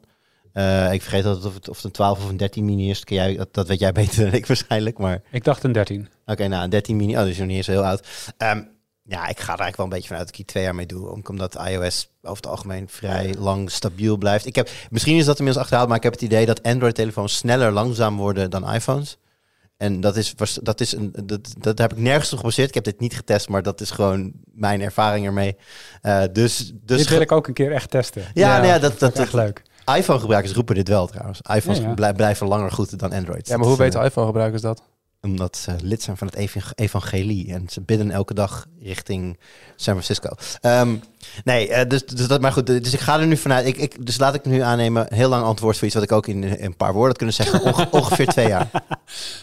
Eh, ik vergeet altijd of het, of het een 12 of een 13 mini is. Jij, dat, dat weet jij beter dan ik waarschijnlijk. Maar
Ik dacht een 13.
Oké, nou, een 13 mini. Oh, is nog niet eens heel oud. Ehm, ja, ik ga er eigenlijk wel een beetje vanuit dat ik hier twee jaar mee doe. om- Omdat iOS over het algemeen vrij lang stabiel blijft. Ik heb, misschien is dat inmiddels achterhaald, maar ik heb het idee dat Android-telefoons sneller langzaam worden dan iPhones. En dat is, was- dat is een, dat, dat heb ik nergens op gebaseerd. Ik heb dit niet getest, maar dat is gewoon mijn ervaring ermee. Eh, dus, dus
Dit wil ik ook een keer echt testen.
Ja, nou ja, dat,
Dat
dat,
is echt leuk.
iPhone-gebruikers roepen dit wel trouwens. iPhones
Ja, ja.
blij- blijven langer goed dan Android.
Ja, maar hoe weten iPhone-gebruikers dat?
omdat ze lid zijn van het evan- evangelie. En ze bidden elke dag richting San Francisco. Ehm, Nee, eh, dus, dus dat, maar goed, dus ik ga er nu vanuit. Ik, ik, dus laat ik nu aannemen, heel lang antwoord voor iets wat ik ook in, in een paar woorden had kunnen zeggen. Onge- ongeveer twee jaar.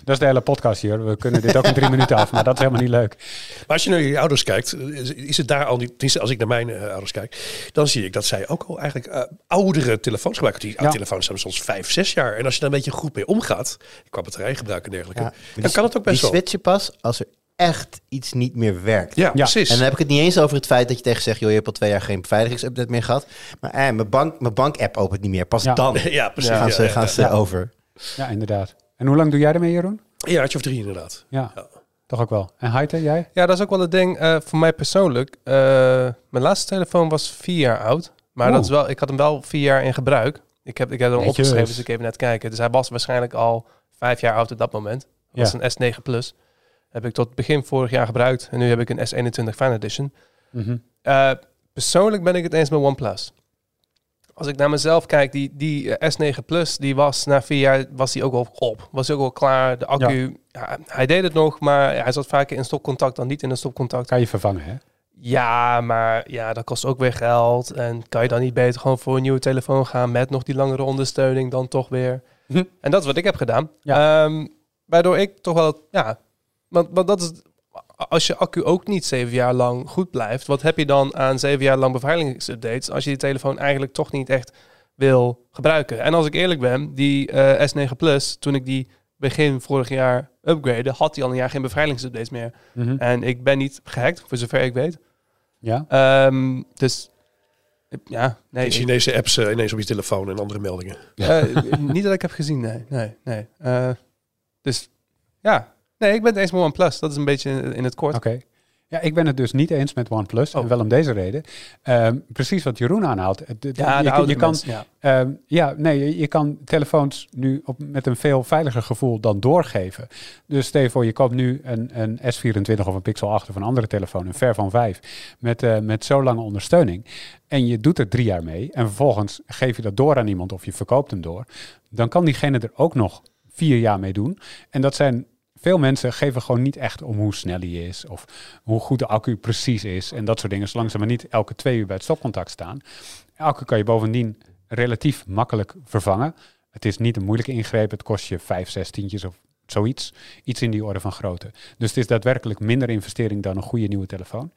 Dat is de hele podcast hier. We kunnen dit ook in drie minuten af, maar dat is helemaal niet leuk.
Maar als je naar je ouders kijkt, is- het daar al niet. tenminste, Als ik naar mijn eh, ouders kijk, dan zie ik dat zij ook al eigenlijk eh, oudere telefoons gebruiken. Die
Ja.
telefoons zijn soms vijf, zes jaar. En als je daar een beetje goed mee omgaat, qua batterijgebruik en dergelijke,
Ja,
dan kan het ook best
Die
wel.
switch je pas als er echt iets niet meer werkt.
Ja, precies.
En dan heb ik het niet eens over het feit dat je tegen zegt, joh, je hebt al twee jaar geen beveiligingsupdate meer gehad. Maar eh, mijn bank, mijn bank-app opent niet meer. Pas
Ja.
dan
ja, precies.
gaan ze,
ja,
gaan
ja.
ze over.
Ja, inderdaad. En hoe lang doe jij ermee, Jeroen?
Een jaartje of drie inderdaad.
Ja,
Ja.
toch ook wel. En Heite, jij?
Ja, dat is ook wel het ding eh, voor mij persoonlijk. Eh, mijn laatste telefoon was vier jaar oud. Maar
Oeh.
dat is wel, ik had hem wel vier jaar in gebruik. Ik heb, ik heb hem
Netjes.
opgeschreven, dus ik even net kijken. Dus hij was waarschijnlijk al vijf jaar oud op dat moment. Dat
Ja.
was een S9 Plus. Heb ik tot begin vorig jaar gebruikt. En nu heb ik een S21 Fan Edition.
Mhm.
Eh, persoonlijk ben ik het eens met OnePlus. Als ik naar mezelf kijk, die, die eh, S9 Plus, die was na vier jaar was die ook al op. Was ook al klaar. De accu, ja, hij deed het nog, maar hij zat vaker in stopcontact dan niet in een stopcontact.
Kan je vervangen, hè?
Ja, maar ja, dat kost ook weer geld. En kan je dan niet beter gewoon voor een nieuwe telefoon gaan met nog die langere ondersteuning dan toch weer.
Hm.
En dat is wat ik heb gedaan.
Ja.
Ehm, waardoor ik toch wel, ja, want, want dat is, als je accu ook niet zeven jaar lang goed blijft, wat heb je dan aan zeven jaar lang beveiligingsupdates als je die telefoon eigenlijk toch niet echt wil gebruiken? En als ik eerlijk ben, die eh, S9 Plus, toen ik die begin vorig jaar upgrade, had hij al een jaar geen beveiligingsupdates meer.
Mhm.
En ik ben niet gehackt, voor zover ik weet.
Ja?
Ehm, dus ja, nee.
Chinese apps eh, ineens op je telefoon en andere meldingen.
eh, niet dat ik heb gezien, nee. nee, nee. Eh, dus ja, nee, ik ben het eens met OnePlus. Dat is een beetje in, het kort.
Oké. Ja, ik ben het dus niet eens met OnePlus.
Oh.
En wel om deze reden. Ehm, precies wat Jeroen aanhaalt. Het-
Ja, de
je, kan,
ja.
Ja, nee, je- kan telefoons nu op, met een veel veiliger gevoel dan doorgeven. Dus stel je voor, je koopt nu een, een S24 of een Pixel 8 of een andere telefoon, een Fairphone 5, met, eh, met zo lange ondersteuning. En je doet er drie jaar mee en vervolgens geef je dat door aan iemand of je verkoopt hem door. Dan kan diegene er ook nog vier jaar mee doen. En dat zijn... Veel mensen geven gewoon niet echt om hoe snel hij is of hoe goed de accu precies is en dat soort dingen, zolang ze maar niet elke twee uur bij het stopcontact staan. Accu kan je bovendien relatief makkelijk vervangen. Het is niet een moeilijke ingreep. Het kost je vijf, zes tientjes of zoiets. Iets in die orde van grootte. Dus het is daadwerkelijk minder investering dan een goede nieuwe telefoon.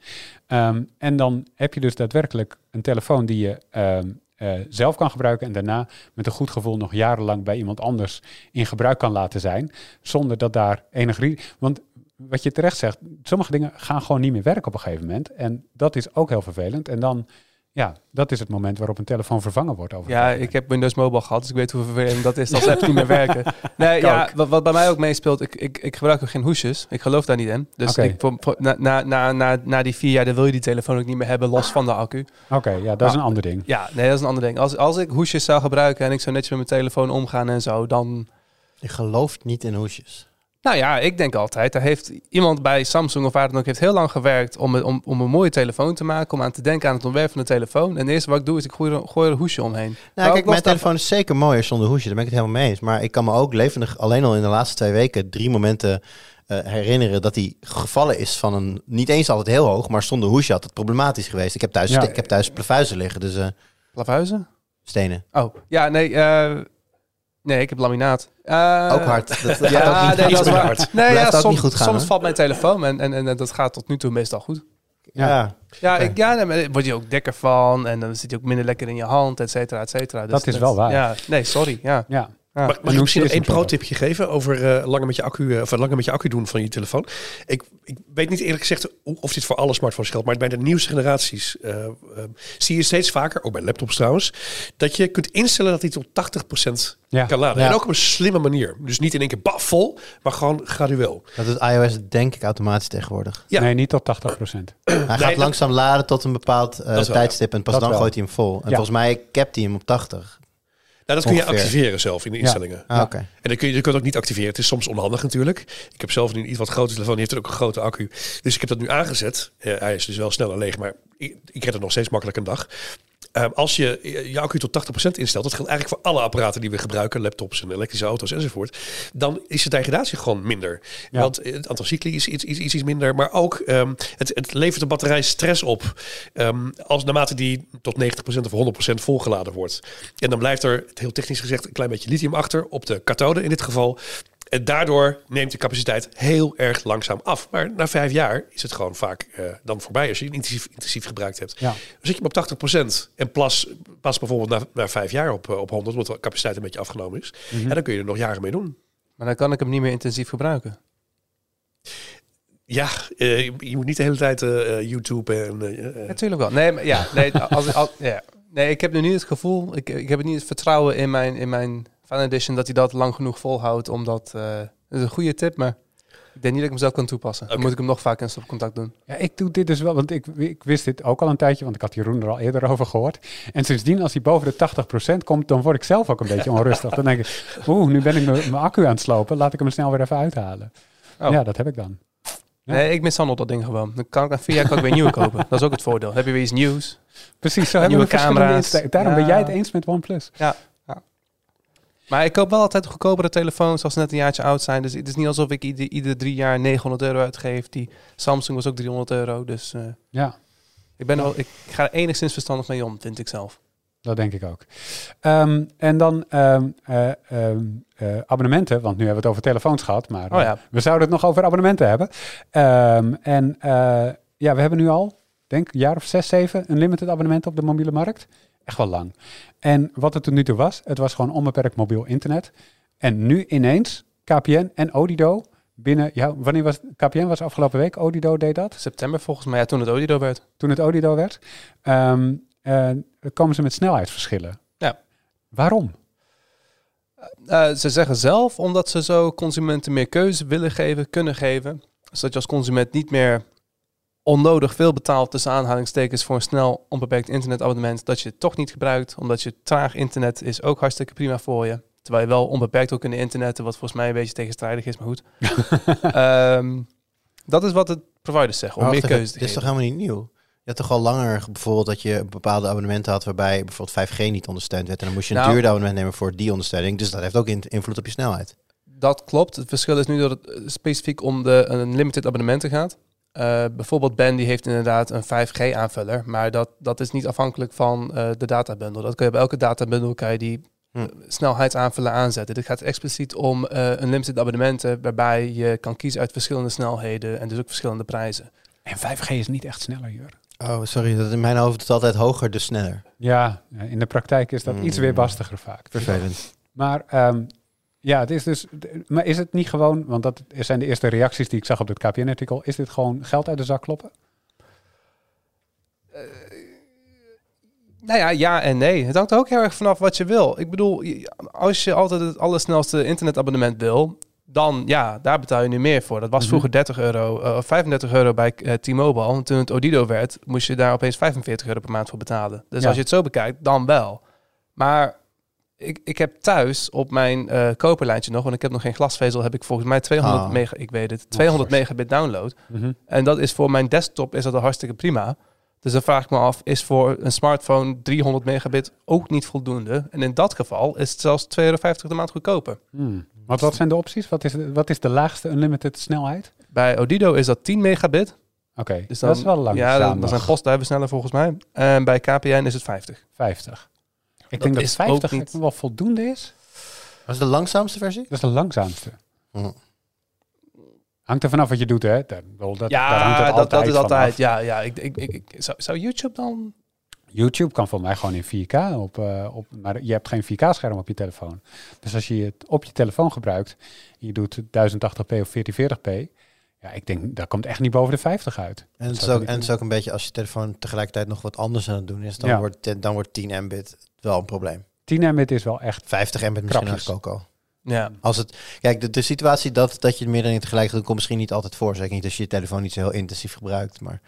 Ehm, en dan heb je dus daadwerkelijk een telefoon die je ehm, eh, zelf kan gebruiken en daarna met een goed gevoel nog jarenlang bij iemand anders in gebruik kan laten zijn, zonder dat daar enig. Want wat je terecht zegt, sommige dingen gaan gewoon niet meer werken op een gegeven moment. En dat is ook heel vervelend. En dan, ja, dat is het moment waarop een telefoon vervangen wordt. Over
Ja, ik heb Windows Mobile gehad, dus ik weet hoe vervelend dat is als apps niet meer werken. Nee, ja, wat, wat bij mij ook meespeelt, ik, ik, ik gebruik ook geen hoesjes. Ik geloof daar niet in. Dus
Oké.
ik, voor, voor- na, na, na, na, na die vier jaar, dan wil je die telefoon ook niet meer hebben, los van de accu.
Oké, ja, dat is een ander ding.
Ja, nee, dat is een ander ding. Als, als ik hoesjes zou gebruiken en ik zou netjes met mijn telefoon omgaan en zo, dan...
Je gelooft niet in hoesjes.
Nou ja, ik denk altijd, daar heeft iemand bij Samsung of waar dan ook, heeft heel lang gewerkt om, het- om, om een mooie telefoon te maken, om aan te denken aan het ontwerp van de telefoon. En het eerste wat ik doe, is ik gooi er, gooi er een hoesje omheen.
Nou, kijk, mijn telefoon is zeker mooier zonder hoesje. Daar ben ik het helemaal mee eens. Maar ik kan me ook levendig alleen al in de laatste twee weken drie momenten eh, herinneren dat hij gevallen is van een niet eens altijd heel hoog, maar zonder hoesje had het problematisch geweest. Ik heb thuis,
Ja.
ik heb thuis plavuizen liggen, dus eh,
Plavuizen?
stenen.
Oh, ja, nee, eh, nee, ik heb laminaat. Eh,
ook hard. Dat, dat
Ja,
gaat ook niet
nee,
goed.
dat is
hard.
Nee, ja, soms,
niet goed gaan,
soms valt mijn telefoon en, en, en dat gaat tot nu toe meestal goed.
Ja.
Ja, ik, nee, word je ook dikker van en dan zit je ook minder lekker in je hand, et cetera, et cetera. Dus
Dat is wel waar.
Ja, nee, sorry. Ja.
Ja,
Ja.
Mag, mag ik misschien één pro-tipje geven over eh, langer met je accu, eh, of langer met je accu doen van je telefoon? Ik, ik weet niet eerlijk gezegd of dit voor alle smartphones geldt, maar bij de nieuwste generaties eh, zie je steeds vaker, ook bij laptops trouwens, dat je kunt instellen dat hij tot 80%
ja.
kan laden.
Ja.
En ook op een slimme manier. Dus niet in één keer baf vol, maar gewoon gradueel.
Dat is iOS denk ik automatisch tegenwoordig.
Ja.
Nee, niet tot 80 procent.
Hij gaat
dat-
langzaam laden tot een bepaald eh, tijdstip en pas
Dat
dan
wel.
gooit hij hem vol. En
Ja.
volgens mij capt hij hem op 80.
Nou, dat kun je activeren zelf in de
Ja.
instellingen.
Ah.
En dan kun je, je kunt het ook niet activeren. Het is soms onhandig natuurlijk. Ik heb zelf een iets wat grotere telefoon. Die heeft ook een grote accu. Dus ik heb dat nu aangezet. Hij is dus wel sneller leeg, maar ik, ik red het nog steeds makkelijk een dag. Ehm, als je je accu tot 80% instelt, dat geldt eigenlijk voor alle apparaten die we gebruiken, laptops en elektrische auto's enzovoort, dan is de degradatie gewoon minder.
Ja.
Want het aantal cycli is iets, iets, iets, iets minder, maar ook ehm, het, het levert de batterij stress op. Ehm, als naarmate die tot 90% of 100% volgeladen wordt. En dan blijft er, heel technisch gezegd, een klein beetje lithium achter op de kathode in dit geval. En daardoor neemt de capaciteit heel erg langzaam af. Maar na vijf jaar is het gewoon vaak eh, dan voorbij als je het intensief, intensief gebruikt hebt.
Ja.
Dan zit je maar op 80% en pas, pas bijvoorbeeld na, na vijf jaar op, eh, op 100, omdat de capaciteit een beetje afgenomen is.
Mhm.
En dan kun je er nog jaren mee doen.
Maar dan kan ik hem niet meer intensief gebruiken.
Ja, eh, je- moet niet de hele tijd YouTube en...
Natuurlijk wel. Nee, maar ja, nee, als, als, ja. nee, ik heb nu niet het gevoel, ik, ik heb niet het vertrouwen in mijn, in mijn Fan Edition dat hij dat lang genoeg volhoudt. Omdat, eh, dat is een goede tip, maar ik denk niet dat ik hem zelf kan toepassen. Dan moet ik hem nog vaak in stopcontact doen.
Ja, ik doe dit dus wel, want ik, ik wist dit ook al een tijdje, want ik had Jeroen er al eerder over gehoord. En sindsdien, als hij boven de 80% komt, dan word ik zelf ook een beetje onrustig. Dan denk ik, oeh, nu ben ik mijn accu aan het slopen, laat ik hem snel weer even uithalen.
Oh.
Ja, dat heb ik dan. Ja.
Nee, ik mishandel dat ding gewoon. Dan kan ik na vier jaar kan ik weer nieuwe kopen. Dat is ook het voordeel. Dan heb je weer iets nieuws.
Precies, zo hebben we
camera's.
Daarom ben
Ja.
jij het eens met OnePlus.
Maar ik koop wel altijd goedkopere telefoons als ze net een jaartje oud zijn. Dus het is niet alsof ik ieder, ieder drie jaar 900 euro uitgeef. Die Samsung was ook 300 euro. Dus eh,
Ja,
ik, ben wel, ik ga er enigszins verstandig mee om, vind ik zelf.
dat denk ik ook. Ehm, en dan ehm, eh, ehm, eh, abonnementen, want nu hebben we het over telefoons gehad, maar
Oh ja.
we zouden het nog over abonnementen hebben. En ja, we hebben nu al, denk een jaar of zes, zeven, een limited abonnement op de mobiele markt. Echt wel lang. En wat het tot nu toe was, het was gewoon onbeperkt mobiel internet. En nu ineens KPN en Odido binnen, ja, wanneer was KPN was afgelopen week, Odido deed dat.
September volgens mij, ja, toen het Odido werd.
Toen het Odido werd, eh, komen ze met snelheidsverschillen.
Ja.
Waarom?
Eh, ze zeggen zelf omdat ze zo consumenten meer keuze willen geven, kunnen geven. Zodat je als consument niet meer onnodig veel betaalt tussen aanhalingstekens voor een snel onbeperkt internetabonnement dat je toch niet gebruikt. Omdat je traag internet is ook hartstikke prima voor je. Terwijl je wel onbeperkt wil kunnen internetten, wat volgens mij een beetje tegenstrijdig is, maar goed. Ehm, dat is wat de providers zeggen, om
Maar
meer keuze te
Dit is toch helemaal niet nieuw? Je had toch al langer bijvoorbeeld dat je bepaalde abonnementen had waarbij bijvoorbeeld 5G niet ondersteund werd. En dan moest je een
Nou-
duurder abonnement nemen voor die ondersteuning. Dus dat heeft ook in- invloed op je snelheid.
Dat klopt. Het verschil is nu dat het eh, specifiek om de een limited abonnementen gaat. Eh, bijvoorbeeld Ben die heeft inderdaad een 5G aanvuller, maar dat, dat is niet afhankelijk van eh, de databundel. Dat kun je bij elke databundel kan je die
Hm.
eh, snelheidsaanvullen aanzetten. Dit gaat expliciet om eh, een limited abonnementen waarbij je kan kiezen uit verschillende snelheden en dus ook verschillende prijzen.
En 5G is niet echt sneller, Jur.
Oh, sorry. Dat in mijn hoofd is het altijd hoger, dus sneller.
Ja, in de praktijk is dat iets
Mm.
weerbastiger vaak.
Vervelend.
Maar ehm, ja, het is dus. Maar is het niet gewoon, want dat zijn de eerste reacties die ik zag op het KPN-artikel. Is dit gewoon geld uit de zak kloppen?
Nou ja, ja en nee. Het hangt er ook heel erg vanaf wat je wil. Ik bedoel, als je altijd het allersnelste internetabonnement wil, dan ja, daar betaal je nu meer voor. Dat was
Mhm.
vroeger 30 euro, eh, of 35 euro bij eh, T-Mobile. En toen het Odido werd, moest je daar opeens 45 euro per maand voor betalen. Dus
Ja.
als je het zo bekijkt, dan wel. Maar ik, ik heb thuis op mijn eh koperlijntje nog, want ik heb nog geen glasvezel, heb ik volgens mij 200
Ah.
mega, ik weet het, 200
fors.
megabit download.
Mhm.
En dat is voor mijn desktop is dat al hartstikke prima. Dus dan vraag ik me af, is voor een smartphone 300 megabit ook niet voldoende? En in dat geval is het zelfs 2,50 euro de maand goedkoper.
Hmm. Want wat zijn de opties? Wat is de, wat is de laagste unlimited snelheid?
Bij Odido is dat 10 megabit.
Oké,
Dus
dat is wel lang.
Ja, dat, dat zijn postduiven sneller volgens mij. En bij KPN is het 50.
50. Ik
Dat
denk dat
is
50
ook niet-
wel voldoende is.
Was het de langzaamste versie?
Dat is de langzaamste.
Hm.
Hangt er vanaf wat je doet, hè? Dat, dat,
ja,
daar hangt
dat,
altijd
dat is altijd. Ja, ja. Ik, ik, ik, zou YouTube dan...
YouTube kan voor mij gewoon in 4K op, eh, op, maar je hebt geen 4K-scherm op je telefoon. Dus als je het op je telefoon gebruikt, je doet 1080p of 1440p, ja, ik denk dat komt echt niet boven de 50 uit.
En het, is ook, en het is ook een beetje als je telefoon tegelijkertijd nog wat anders aan het doen is, dan,
Ja.
wordt, dan wordt 10 mbit wel een probleem.
10 mbit is wel echt
50 mbit misschien eigenlijk ook al.
Ja.
Als het, kijk, de, de situatie dat, dat je meer dan tegelijk doet, komt misschien niet altijd voor. Zeker niet als je je telefoon niet zo heel intensief gebruikt. Maar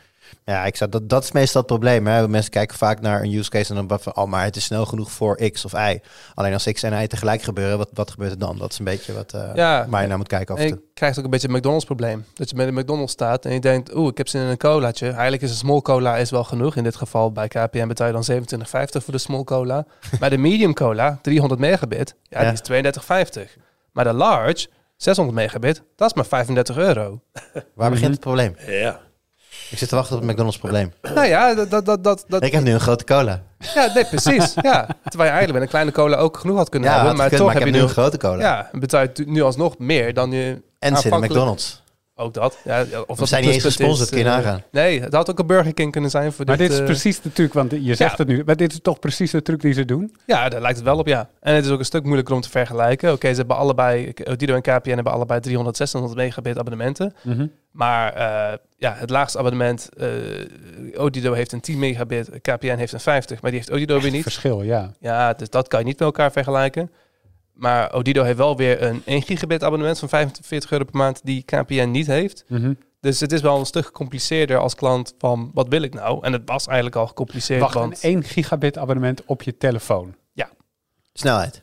Ja, ik zou, dat, dat is meestal het probleem. Hè. Mensen kijken vaak naar een use case en dan van, oh, maar het is snel genoeg voor X of Y. Alleen als X en Y tegelijk gebeuren, wat, wat gebeurt er dan? Dat is een beetje wat, eh,
Ja.
waar je naar moet kijken. Af
En je krijgt ook een beetje het McDonald's probleem. Dat je bij de McDonald's staat en je denkt, oeh, ik heb zin in een colaatje. Eigenlijk is een small cola is wel genoeg. In dit geval bij KPN betaal je dan 27,50 voor de small cola. maar de medium cola, 300 megabit, ja,
Ja.
die is 32,50. Maar de large, 600 megabit, dat is maar 35 euro.
Waar begint het probleem?
Ja.
Ik zit te wachten op het McDonald's probleem.
nou ja, dat, dat, dat,
Ik heb nu een grote cola.
ja, nee, precies. ja. Terwijl je eigenlijk met een kleine cola ook genoeg had kunnen
Ja,
Maar
gekund,
toch
maar
heb je
nu een grote cola.
Ja, en betaal je nu alsnog meer dan je
en zit in McDonald's.
Ook dat. Ja, of dat
zijn niet eens gesponsord, kun je
eh,
nagaan.
Nee, het had ook een Burger King kunnen zijn voor
Maar dit is
eh,
precies de truc, want je zegt
ja.
het nu. Maar dit is toch precies de truc die ze doen?
Ja, daar lijkt het wel op, ja. En het is ook een stuk moeilijker om te vergelijken. Oké, ze hebben allebei, Odido en KPN hebben allebei 300, 600 megabit abonnementen. Maar eh, ja, het laagste abonnement, eh Odido heeft een 10 megabit, KPN heeft een 50, maar die heeft Odido weer niet.
Verschil, ja.
Ja, dus dat kan je niet met elkaar vergelijken. Maar Odido heeft wel weer een 1 gigabit abonnement van 45 euro per maand die KPN niet heeft.
Mhm.
Dus het is wel een stuk gecompliceerder als klant van wat wil ik nou? En het was eigenlijk al gecompliceerd.
Wacht, een
want
1 gigabit abonnement op je telefoon.
Snelheid.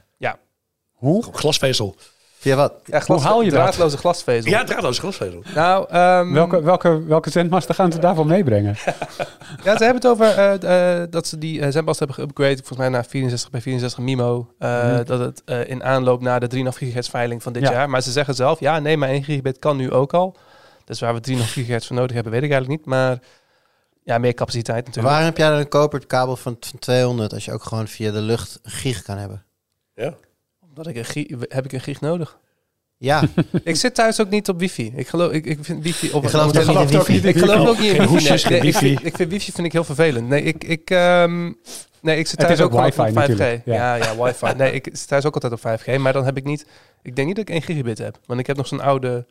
Hoe?
Glasvezel.
Via wat?
ja, glas,
haal je dat?
draadloze glasvezel.
Ja, draadloze glasvezel.
Nou, ehm,
Welke, welke, welke zendmasten gaan ze daarvan meebrengen?
Ja, ze hebben het over eh, eh, dat ze die uh, zendmast hebben geüpgrade, volgens mij naar 64 bij 64 MIMO. eh,
Mhm.
Dat het eh, in aanloop naar de 3,5 gigahertz veiling van dit
Ja.
jaar. Maar ze zeggen zelf, ja, nee, maar 1 gigabit kan nu ook al. Dus waar we 3,5 gigahertz voor nodig hebben, weet ik eigenlijk niet. Maar ja, meer capaciteit natuurlijk.
Waarom heb jij dan een koperkabel van, van 200 als je ook gewoon via de lucht gig kan hebben?
Ja.
Omdat ik een gig, heb ik een gig nodig.
Ja,
ik zit thuis ook niet op wifi. Ik geloof, ik, ik vind wifi op
Je gelooft
op-
ook niet in wifi.
Ik geloof ook niet in wifi. nee. Nee, ik,
wifi.
vind, ik vind wifi vind ik heel vervelend. Nee, ik, ik, ehm, nee, ik zit thuis
is
ook,
ook wifi
op 5G.
natuurlijk,
Ja.
ja.
ja, wifi. Nee, ik zit thuis ook altijd op 5G. Maar dan heb ik niet... Ik denk niet dat ik 1 gigabit heb. Want ik heb nog zo'n oude,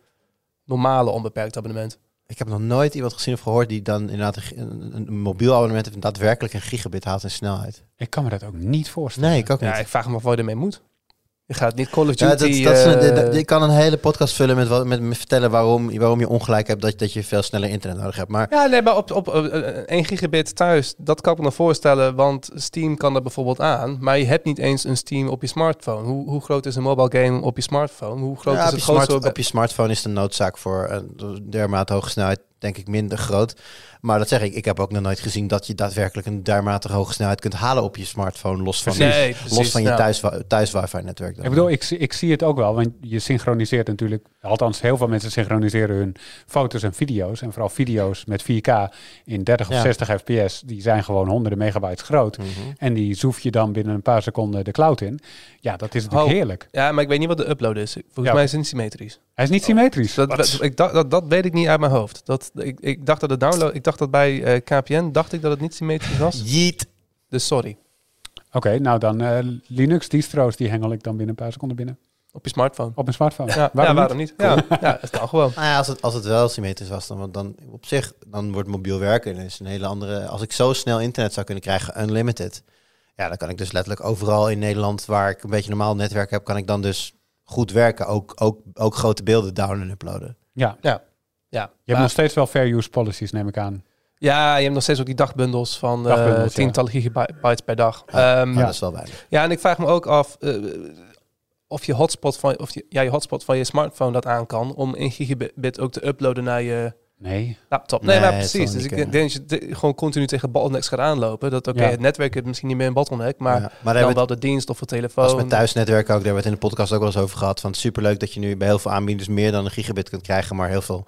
normale onbeperkt abonnement.
ik heb nog nooit iemand gezien of gehoord die dan inderdaad een, een, een mobiel abonnement heeft en daadwerkelijk een gigabit haalt in snelheid.
Ik kan me dat ook niet voorstellen.
Nee, ik ook niet.
Ja, ik vraag me af waar je ermee moet. Je gaat niet Call of Duty...
Ja, dat, dat is een-
eh,
dat- ik kan een hele podcast vullen met, wat, met, met vertellen waarom, waarom je ongelijk hebt dat, dat je veel sneller internet nodig hebt. Maar
Ja, nee, maar op, op eh, eh, 1 gigabit thuis, dat kan ik me nog voorstellen, want Steam kan dat bijvoorbeeld aan. Maar je hebt niet eens een Steam op je smartphone. Hoe, hoe groot is een mobile game op je smartphone? Hoe groot
ja,
is het grootste...
op je smartphone is de noodzaak voor een dermate hoge snelheid denk ik minder groot. Maar dat zeg ik, ik heb ook nog nooit gezien dat je daadwerkelijk een dermate hoge snelheid kunt halen op je smartphone, los van,
Precies. Precies,
los van je thuis, thuis wifi netwerk. dan.
Ik bedoel, ik, zie- ik zie het ook wel, want je synchroniseert natuurlijk, althans heel veel mensen synchroniseren hun foto's en video's. En vooral video's met 4K in 30 of
Ja.
60 fps, die zijn gewoon honderden megabytes groot.
Mhm.
En die zoef je dan binnen een paar seconden de cloud in. Ja, dat is natuurlijk
Oh.
heerlijk.
Ja, maar ik weet niet wat de upload is. Volgens
Ja.
mij is het niet symmetrisch.
Hij is niet symmetrisch.
Dat, dat- ik dacht, dat, dat weet ik niet uit mijn hoofd. Dat, ik, ik dacht dat de download... Ik dacht dat bij eh, KPN, dacht ik dat het niet symmetrisch was.
Yeet.
Dus sorry.
Oké, nou dan eh, Linux distro's, die hengel ik dan binnen een paar seconden binnen.
Op je smartphone.
Op mijn smartphone.
Ja, waarom, ja,
niet?
waarom niet? Ja, ja, het kan gewoon.
Nou ja, als het, als het wel symmetrisch was, dan, want dan op zich, dan wordt mobiel werken is een hele andere. Als ik zo snel internet zou kunnen krijgen, unlimited, ja, dan kan ik dus letterlijk overal in Nederland waar ik een beetje normaal netwerk heb, kan ik dan dus goed werken. Ook, ook, ook grote beelden downloaden en uploaden.
Ja,
Ja.
Je hebt nog steeds wel fair use policies, neem ik aan.
Ja, je hebt nog steeds ook die dagbundels van eh,
Dagbundels, ja.
tientallen gigabytes per dag.
Ja,
Ehm, ja.
dat is wel weinig.
en ik vraag me ook af eh, of je hotspot van, of je, ja, je hotspot van je smartphone dat aan kan om 1 gigabit ook te uploaden naar je
Nee.
laptop. Nee,
Nee,
maar precies. Dus ik
kunnen.
denk dat je gewoon continu tegen bottlenecks gaat aanlopen. Dat oké,
Ja.
het netwerk is misschien niet meer een bottleneck, maar
Ja, maar
dan wel de dienst of de telefoon.
Als met thuisnetwerk ook, daar hebben we het in de podcast ook wel eens over gehad. Van superleuk dat je nu bij heel veel aanbieders meer dan een gigabit kunt krijgen, maar heel veel,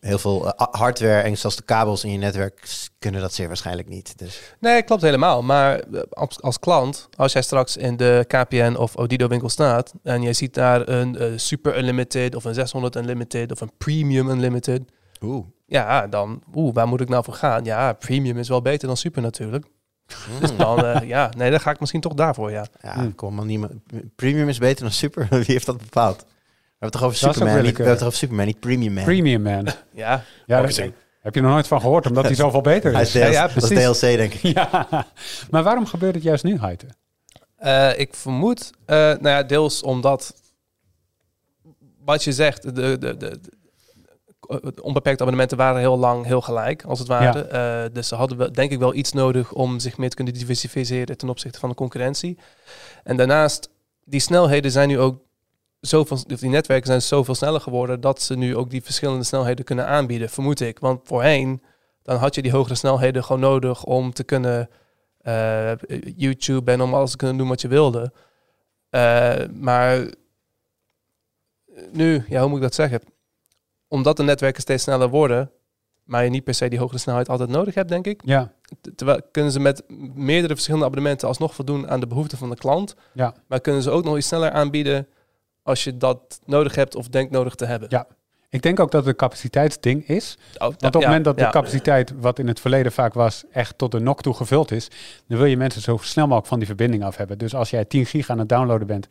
heel veel eh, hardware en zelfs de kabels in je netwerk kunnen dat zeer waarschijnlijk niet. Dus
Nee, klopt helemaal. Maar eh, als, als klant, als jij straks in de KPN of Odido winkel staat en jij ziet daar een eh, Super Unlimited of een 600 Unlimited of een Premium Unlimited,
oeh.
ja, dan, oeh, waar moet ik nou voor gaan? Ja, Premium is wel beter dan Super natuurlijk. Dus dan, eh, ja, nee, dan ga ik misschien toch daarvoor, ja.
Ja,
Hmm.
kom maar niet meer. Premium is beter dan super. Wie heeft dat bepaald? We hebben het toch over
Dat
Superman, niet, we hebben het toch over Superman, niet Premium Man.
Premium man.
Ja,
Ja,
Marketing.
heb je nog nooit van gehoord, omdat hij zoveel beter
Hij
is.
is
Ja,
dat is. DLC, denk ik.
Ja, maar waarom gebeurt het juist nu, Heite?
Eh, ik vermoed, eh, nou ja, deels omdat wat je zegt, de, de, de, eh, onbeperkte abonnementen waren heel lang heel gelijk, als het ware. Eh, dus ze hadden wel, denk ik wel iets nodig om zich meer te kunnen diversificeren ten opzichte van de concurrentie. En daarnaast, die snelheden zijn nu ook zoveel, die netwerken zijn zoveel sneller geworden dat ze nu ook die verschillende snelheden kunnen aanbieden, vermoed ik. Want voorheen, dan had je die hogere snelheden gewoon nodig om te kunnen eh, YouTube en om alles te kunnen doen wat je wilde. Maar nu, ja, hoe moet ik dat zeggen? Omdat de netwerken steeds sneller worden, maar je niet per se die hogere snelheid altijd nodig hebt, denk ik.
Ja,
Terwijl kunnen ze met meerdere verschillende abonnementen alsnog voldoen aan de behoeften van de klant.
ja.
Maar kunnen ze ook nog iets sneller aanbieden als je dat nodig hebt of denkt nodig te hebben.
Ja. Ik denk ook dat het een capaciteitsding is.
Oh,
Want op het
ja,
moment dat de capaciteit, wat in het verleden vaak was, echt tot de nok toe gevuld is, dan wil je mensen zo snel mogelijk van die verbinding af hebben. Dus als jij 10 gig aan het downloaden bent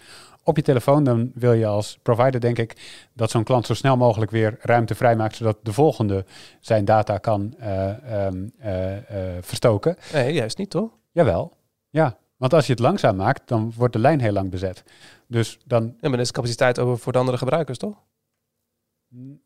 op je telefoon, dan wil je als provider, denk ik, dat zo'n klant zo snel mogelijk weer ruimte vrijmaakt, zodat de volgende zijn data kan eh, ehm, eh, eh, verstoken.
Nee, juist niet, toch?
Jawel, ja. Want als je het langzaam maakt, dan wordt de lijn heel lang bezet. Dus dan,
Ja, maar dan is capaciteit over voor de andere gebruikers, toch?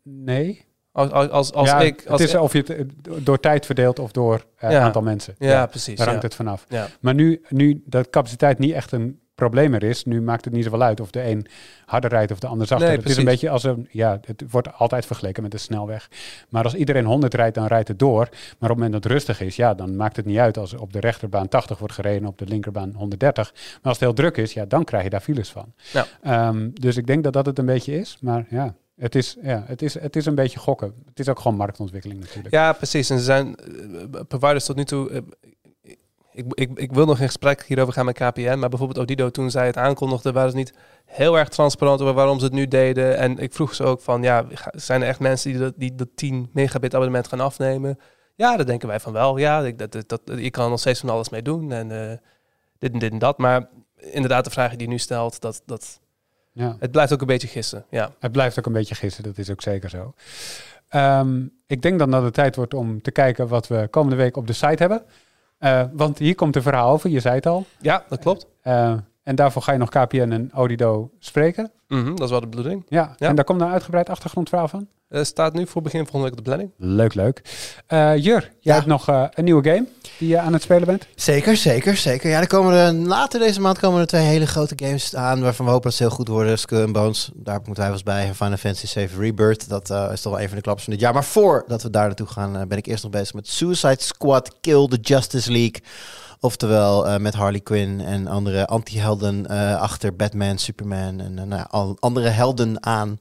nee.
Als, als, als,
ja,
ik... Als
het is of je het door tijd verdeelt of door
Ja.
aantal mensen.
ja, precies.
Daar
Ja.
hangt het vanaf.
Ja.
Maar nu, nu dat capaciteit niet echt een probleem er is, nu maakt het niet zoveel uit of de een harder rijdt of de ander zachter.
Nee,
het is een beetje als een, ja, het wordt altijd vergeleken met de snelweg. Maar als iedereen 100 rijdt, dan rijdt het door. Maar op het moment dat het rustig is, ja, dan maakt het niet uit als op de rechterbaan 80 wordt gereden, op de linkerbaan 130. Maar als het heel druk is, ja, dan krijg je daar files van.
Ja.
Ehm, dus ik denk dat dat het een beetje is. Maar ja, het is, ja, het is, het is een beetje gokken. Het is ook gewoon marktontwikkeling natuurlijk.
Ja, precies. En ze zijn eh, providers tot nu toe. Ik, ik, ik wil nog in gesprek hierover gaan met KPN, maar bijvoorbeeld Odido toen zij het aankondigde, waren ze niet heel erg transparant over waarom ze het nu deden. En ik vroeg ze ook van, ja, zijn er echt mensen die dat, die dat 10 megabit abonnement gaan afnemen? Ja, dat denken wij van wel. Ja, ik, dat, dat, dat, je kan er nog steeds van alles mee doen en eh, dit en dit en dat. Maar inderdaad, de vraag die je nu stelt, dat, dat,
Ja.
het blijft ook een beetje gissen. Ja.
Het blijft ook een beetje gissen, dat is ook zeker zo. Ehm, ik denk dan dat het tijd wordt om te kijken wat we komende week op de site hebben. Eh, want hier komt een verhaal over, je zei het al.
ja, dat klopt.
Eh, en daarvoor ga je nog KPN en Odido spreken.
Mhm, dat is wel de bedoeling.
Ja,
Ja.
en daar komt een uitgebreid achtergrondverhaal van.
Eh, staat nu voor begin volgende week op de planning.
Leuk, leuk. Eh, Jur, jij
Ja.
hebt nog eh, een nieuwe game die je aan het spelen bent.
Zeker, zeker, zeker. Ja, er komen er, later deze maand komen er twee hele grote games aan waarvan we hopen dat ze heel goed worden. Skull and Bones, daar moeten wij eens bij. En Final Fantasy 7 Rebirth, dat eh, is toch wel een van de klappers van dit jaar. Maar voordat we daar naartoe gaan, eh, ben ik eerst nog bezig met Suicide Squad Kill the Justice League. Oftewel eh, met Harley Quinn en andere anti-helden achter Batman, Superman en nou andere helden aan.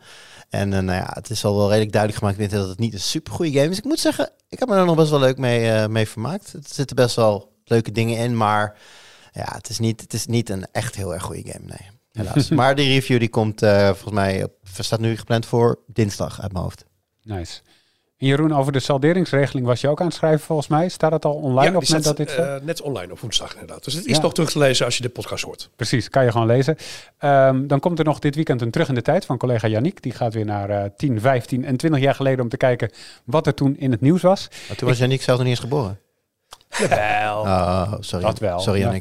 En eh, nou ja, het is al wel redelijk duidelijk gemaakt dat het niet een super goede game is. Ik moet zeggen, ik heb me er nog best wel leuk mee, eh, mee vermaakt. Er zitten best wel leuke dingen in, maar ja, het is niet, het is niet een echt heel erg goede game, nee. Helaas. maar die review die komt eh, volgens mij, op, staat nu gepland voor dinsdag uit mijn hoofd.
Nice. En Jeroen, over de salderingsregeling was je ook aan het schrijven volgens mij. Staat het al online
ja,
op
die
het moment
staat
dat dit...
eh, net online op woensdag inderdaad. Dus het is
Ja.
nog terug te lezen als je de podcast hoort.
Precies, kan je gewoon lezen. Ehm, dan komt er nog dit weekend een terug in de tijd van collega Yannick. Die gaat weer naar eh 10, 15 en 20 jaar geleden om te kijken wat er toen in het nieuws was.
Maar toen was Yannick zelf nog niet eens geboren.
Jawel.
Oh, sorry.
Dat wel,
Sorry,
ja.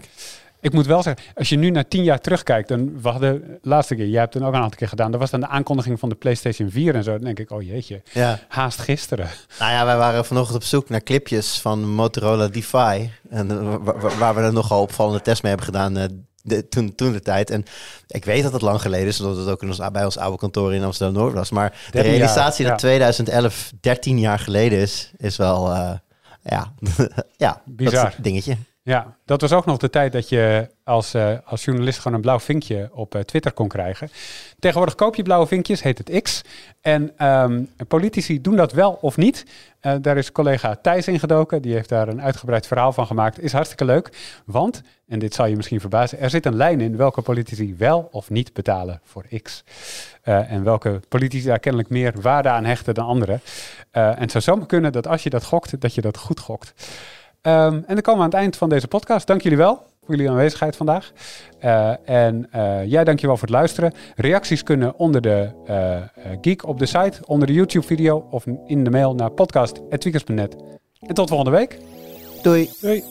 Ik moet wel zeggen, als je nu naar 10 jaar terugkijkt, dan we hadden laatste keer, jij hebt het ook een aantal keer gedaan, dat was dan de aankondiging van de PlayStation 4 en zo. Dan denk ik, oh jeetje,
Ja.
haast gisteren.
Nou ja, wij waren vanochtend op zoek naar clipjes van Motorola Defy. En, eh, wa- wa- waar we er nogal opvallende tests mee hebben gedaan eh, de, toen, toen de tijd. En ik weet dat het lang geleden is, omdat het ook in ons, bij ons oude kantoor in Amsterdam-Noord was. Maar de
13 jaar,
realisatie
ja.
dat 2011 13 jaar geleden is, is wel, eh, ja, ja
Bizar.
dat dingetje.
Ja, dat was ook nog de tijd dat je als, eh, als journalist gewoon een blauw vinkje op eh, Twitter kon krijgen. Tegenwoordig koop je blauwe vinkjes, heet het X. En ehm, politici doen dat wel of niet. Eh, daar is collega Thijs ingedoken. Die heeft daar een uitgebreid verhaal van gemaakt. Is hartstikke leuk. Want, en dit zal je misschien verbazen, er zit een lijn in welke politici wel of niet betalen voor X. En welke politici daar kennelijk meer waarde aan hechten dan anderen. En het zou zomaar kunnen dat als je dat gokt, dat je dat goed gokt. Ehm, en dan komen we aan het eind van deze podcast. Dank jullie wel voor jullie aanwezigheid vandaag. Eh, en eh, jij dankjewel voor het luisteren. Reacties kunnen onder de eh, Geek op de site, onder de YouTube-video of in de mail naar podcast.tweakers.net. En tot volgende week.
Doei.
Doei.